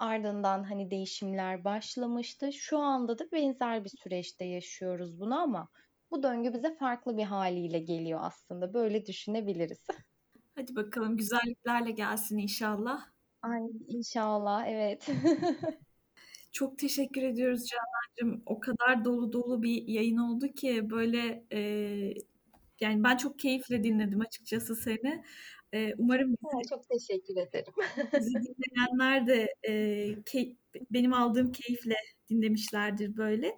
Speaker 3: Ardından hani değişimler başlamıştı. Şu anda da benzer bir süreçte yaşıyoruz bunu ama bu döngü bize farklı bir haliyle geliyor aslında. Böyle düşünebiliriz.
Speaker 2: Hadi bakalım güzelliklerle gelsin inşallah.
Speaker 3: Ay inşallah evet.
Speaker 2: Çok teşekkür ediyoruz Canancığım. O kadar dolu dolu bir yayın oldu ki böyle e, yani ben çok keyifle dinledim açıkçası seni. E, umarım
Speaker 3: bizi, çok teşekkür ederim.
Speaker 2: bizi dinleyenler de e, key, benim aldığım keyifle dinlemişlerdir böyle.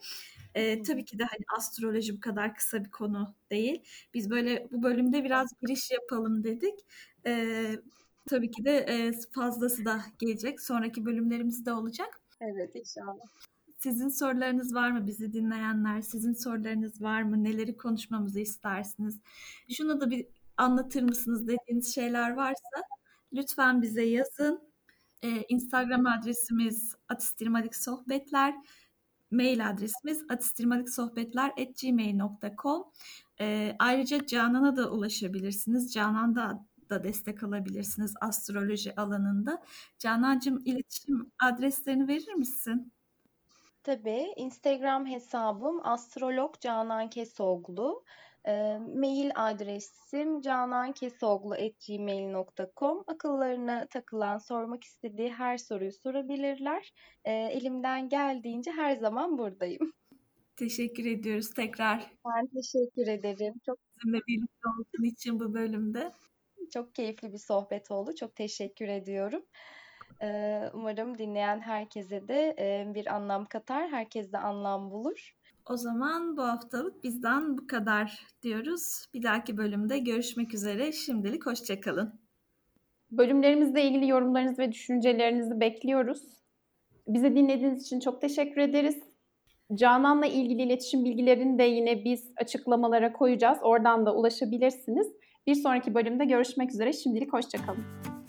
Speaker 2: E, tabii ki de hani astroloji bu kadar kısa bir konu değil. Biz böyle bu bölümde biraz giriş yapalım dedik. E, tabii ki de e, fazlası da gelecek. Sonraki bölümlerimizde olacak.
Speaker 3: Evet inşallah.
Speaker 2: Sizin sorularınız var mı bizi dinleyenler? Sizin sorularınız var mı? Neleri konuşmamızı istersiniz? Şunu da bir anlatır mısınız dediğiniz şeyler varsa lütfen bize yazın. Ee, Instagram adresimiz atistirmadik sohbetler. Mail adresimiz atistirmadiksohbetler.gmail.com ee, Ayrıca Canan'a da ulaşabilirsiniz. Canan da destek alabilirsiniz astroloji alanında. Canancığım iletişim adreslerini verir misin?
Speaker 3: Tabii. Instagram hesabım astrolog Canan Kesoglu. E, mail adresim canankesoglu.gmail.com Akıllarına takılan, sormak istediği her soruyu sorabilirler. E, elimden geldiğince her zaman buradayım.
Speaker 2: Teşekkür ediyoruz tekrar.
Speaker 3: Ben teşekkür ederim.
Speaker 2: Çok bizimle birlikte olduğun için bu bölümde.
Speaker 3: Çok keyifli bir sohbet oldu. Çok teşekkür ediyorum. Umarım dinleyen herkese de bir anlam katar, herkes de anlam bulur.
Speaker 2: O zaman bu haftalık bizden bu kadar diyoruz. Bir dahaki bölümde görüşmek üzere. Şimdilik hoşçakalın.
Speaker 1: Bölümlerimizle ilgili yorumlarınızı ve düşüncelerinizi bekliyoruz. Bize dinlediğiniz için çok teşekkür ederiz. Canan'la ilgili iletişim bilgilerini de yine biz açıklamalara koyacağız. Oradan da ulaşabilirsiniz. Bir sonraki bölümde görüşmek üzere. Şimdilik hoşçakalın.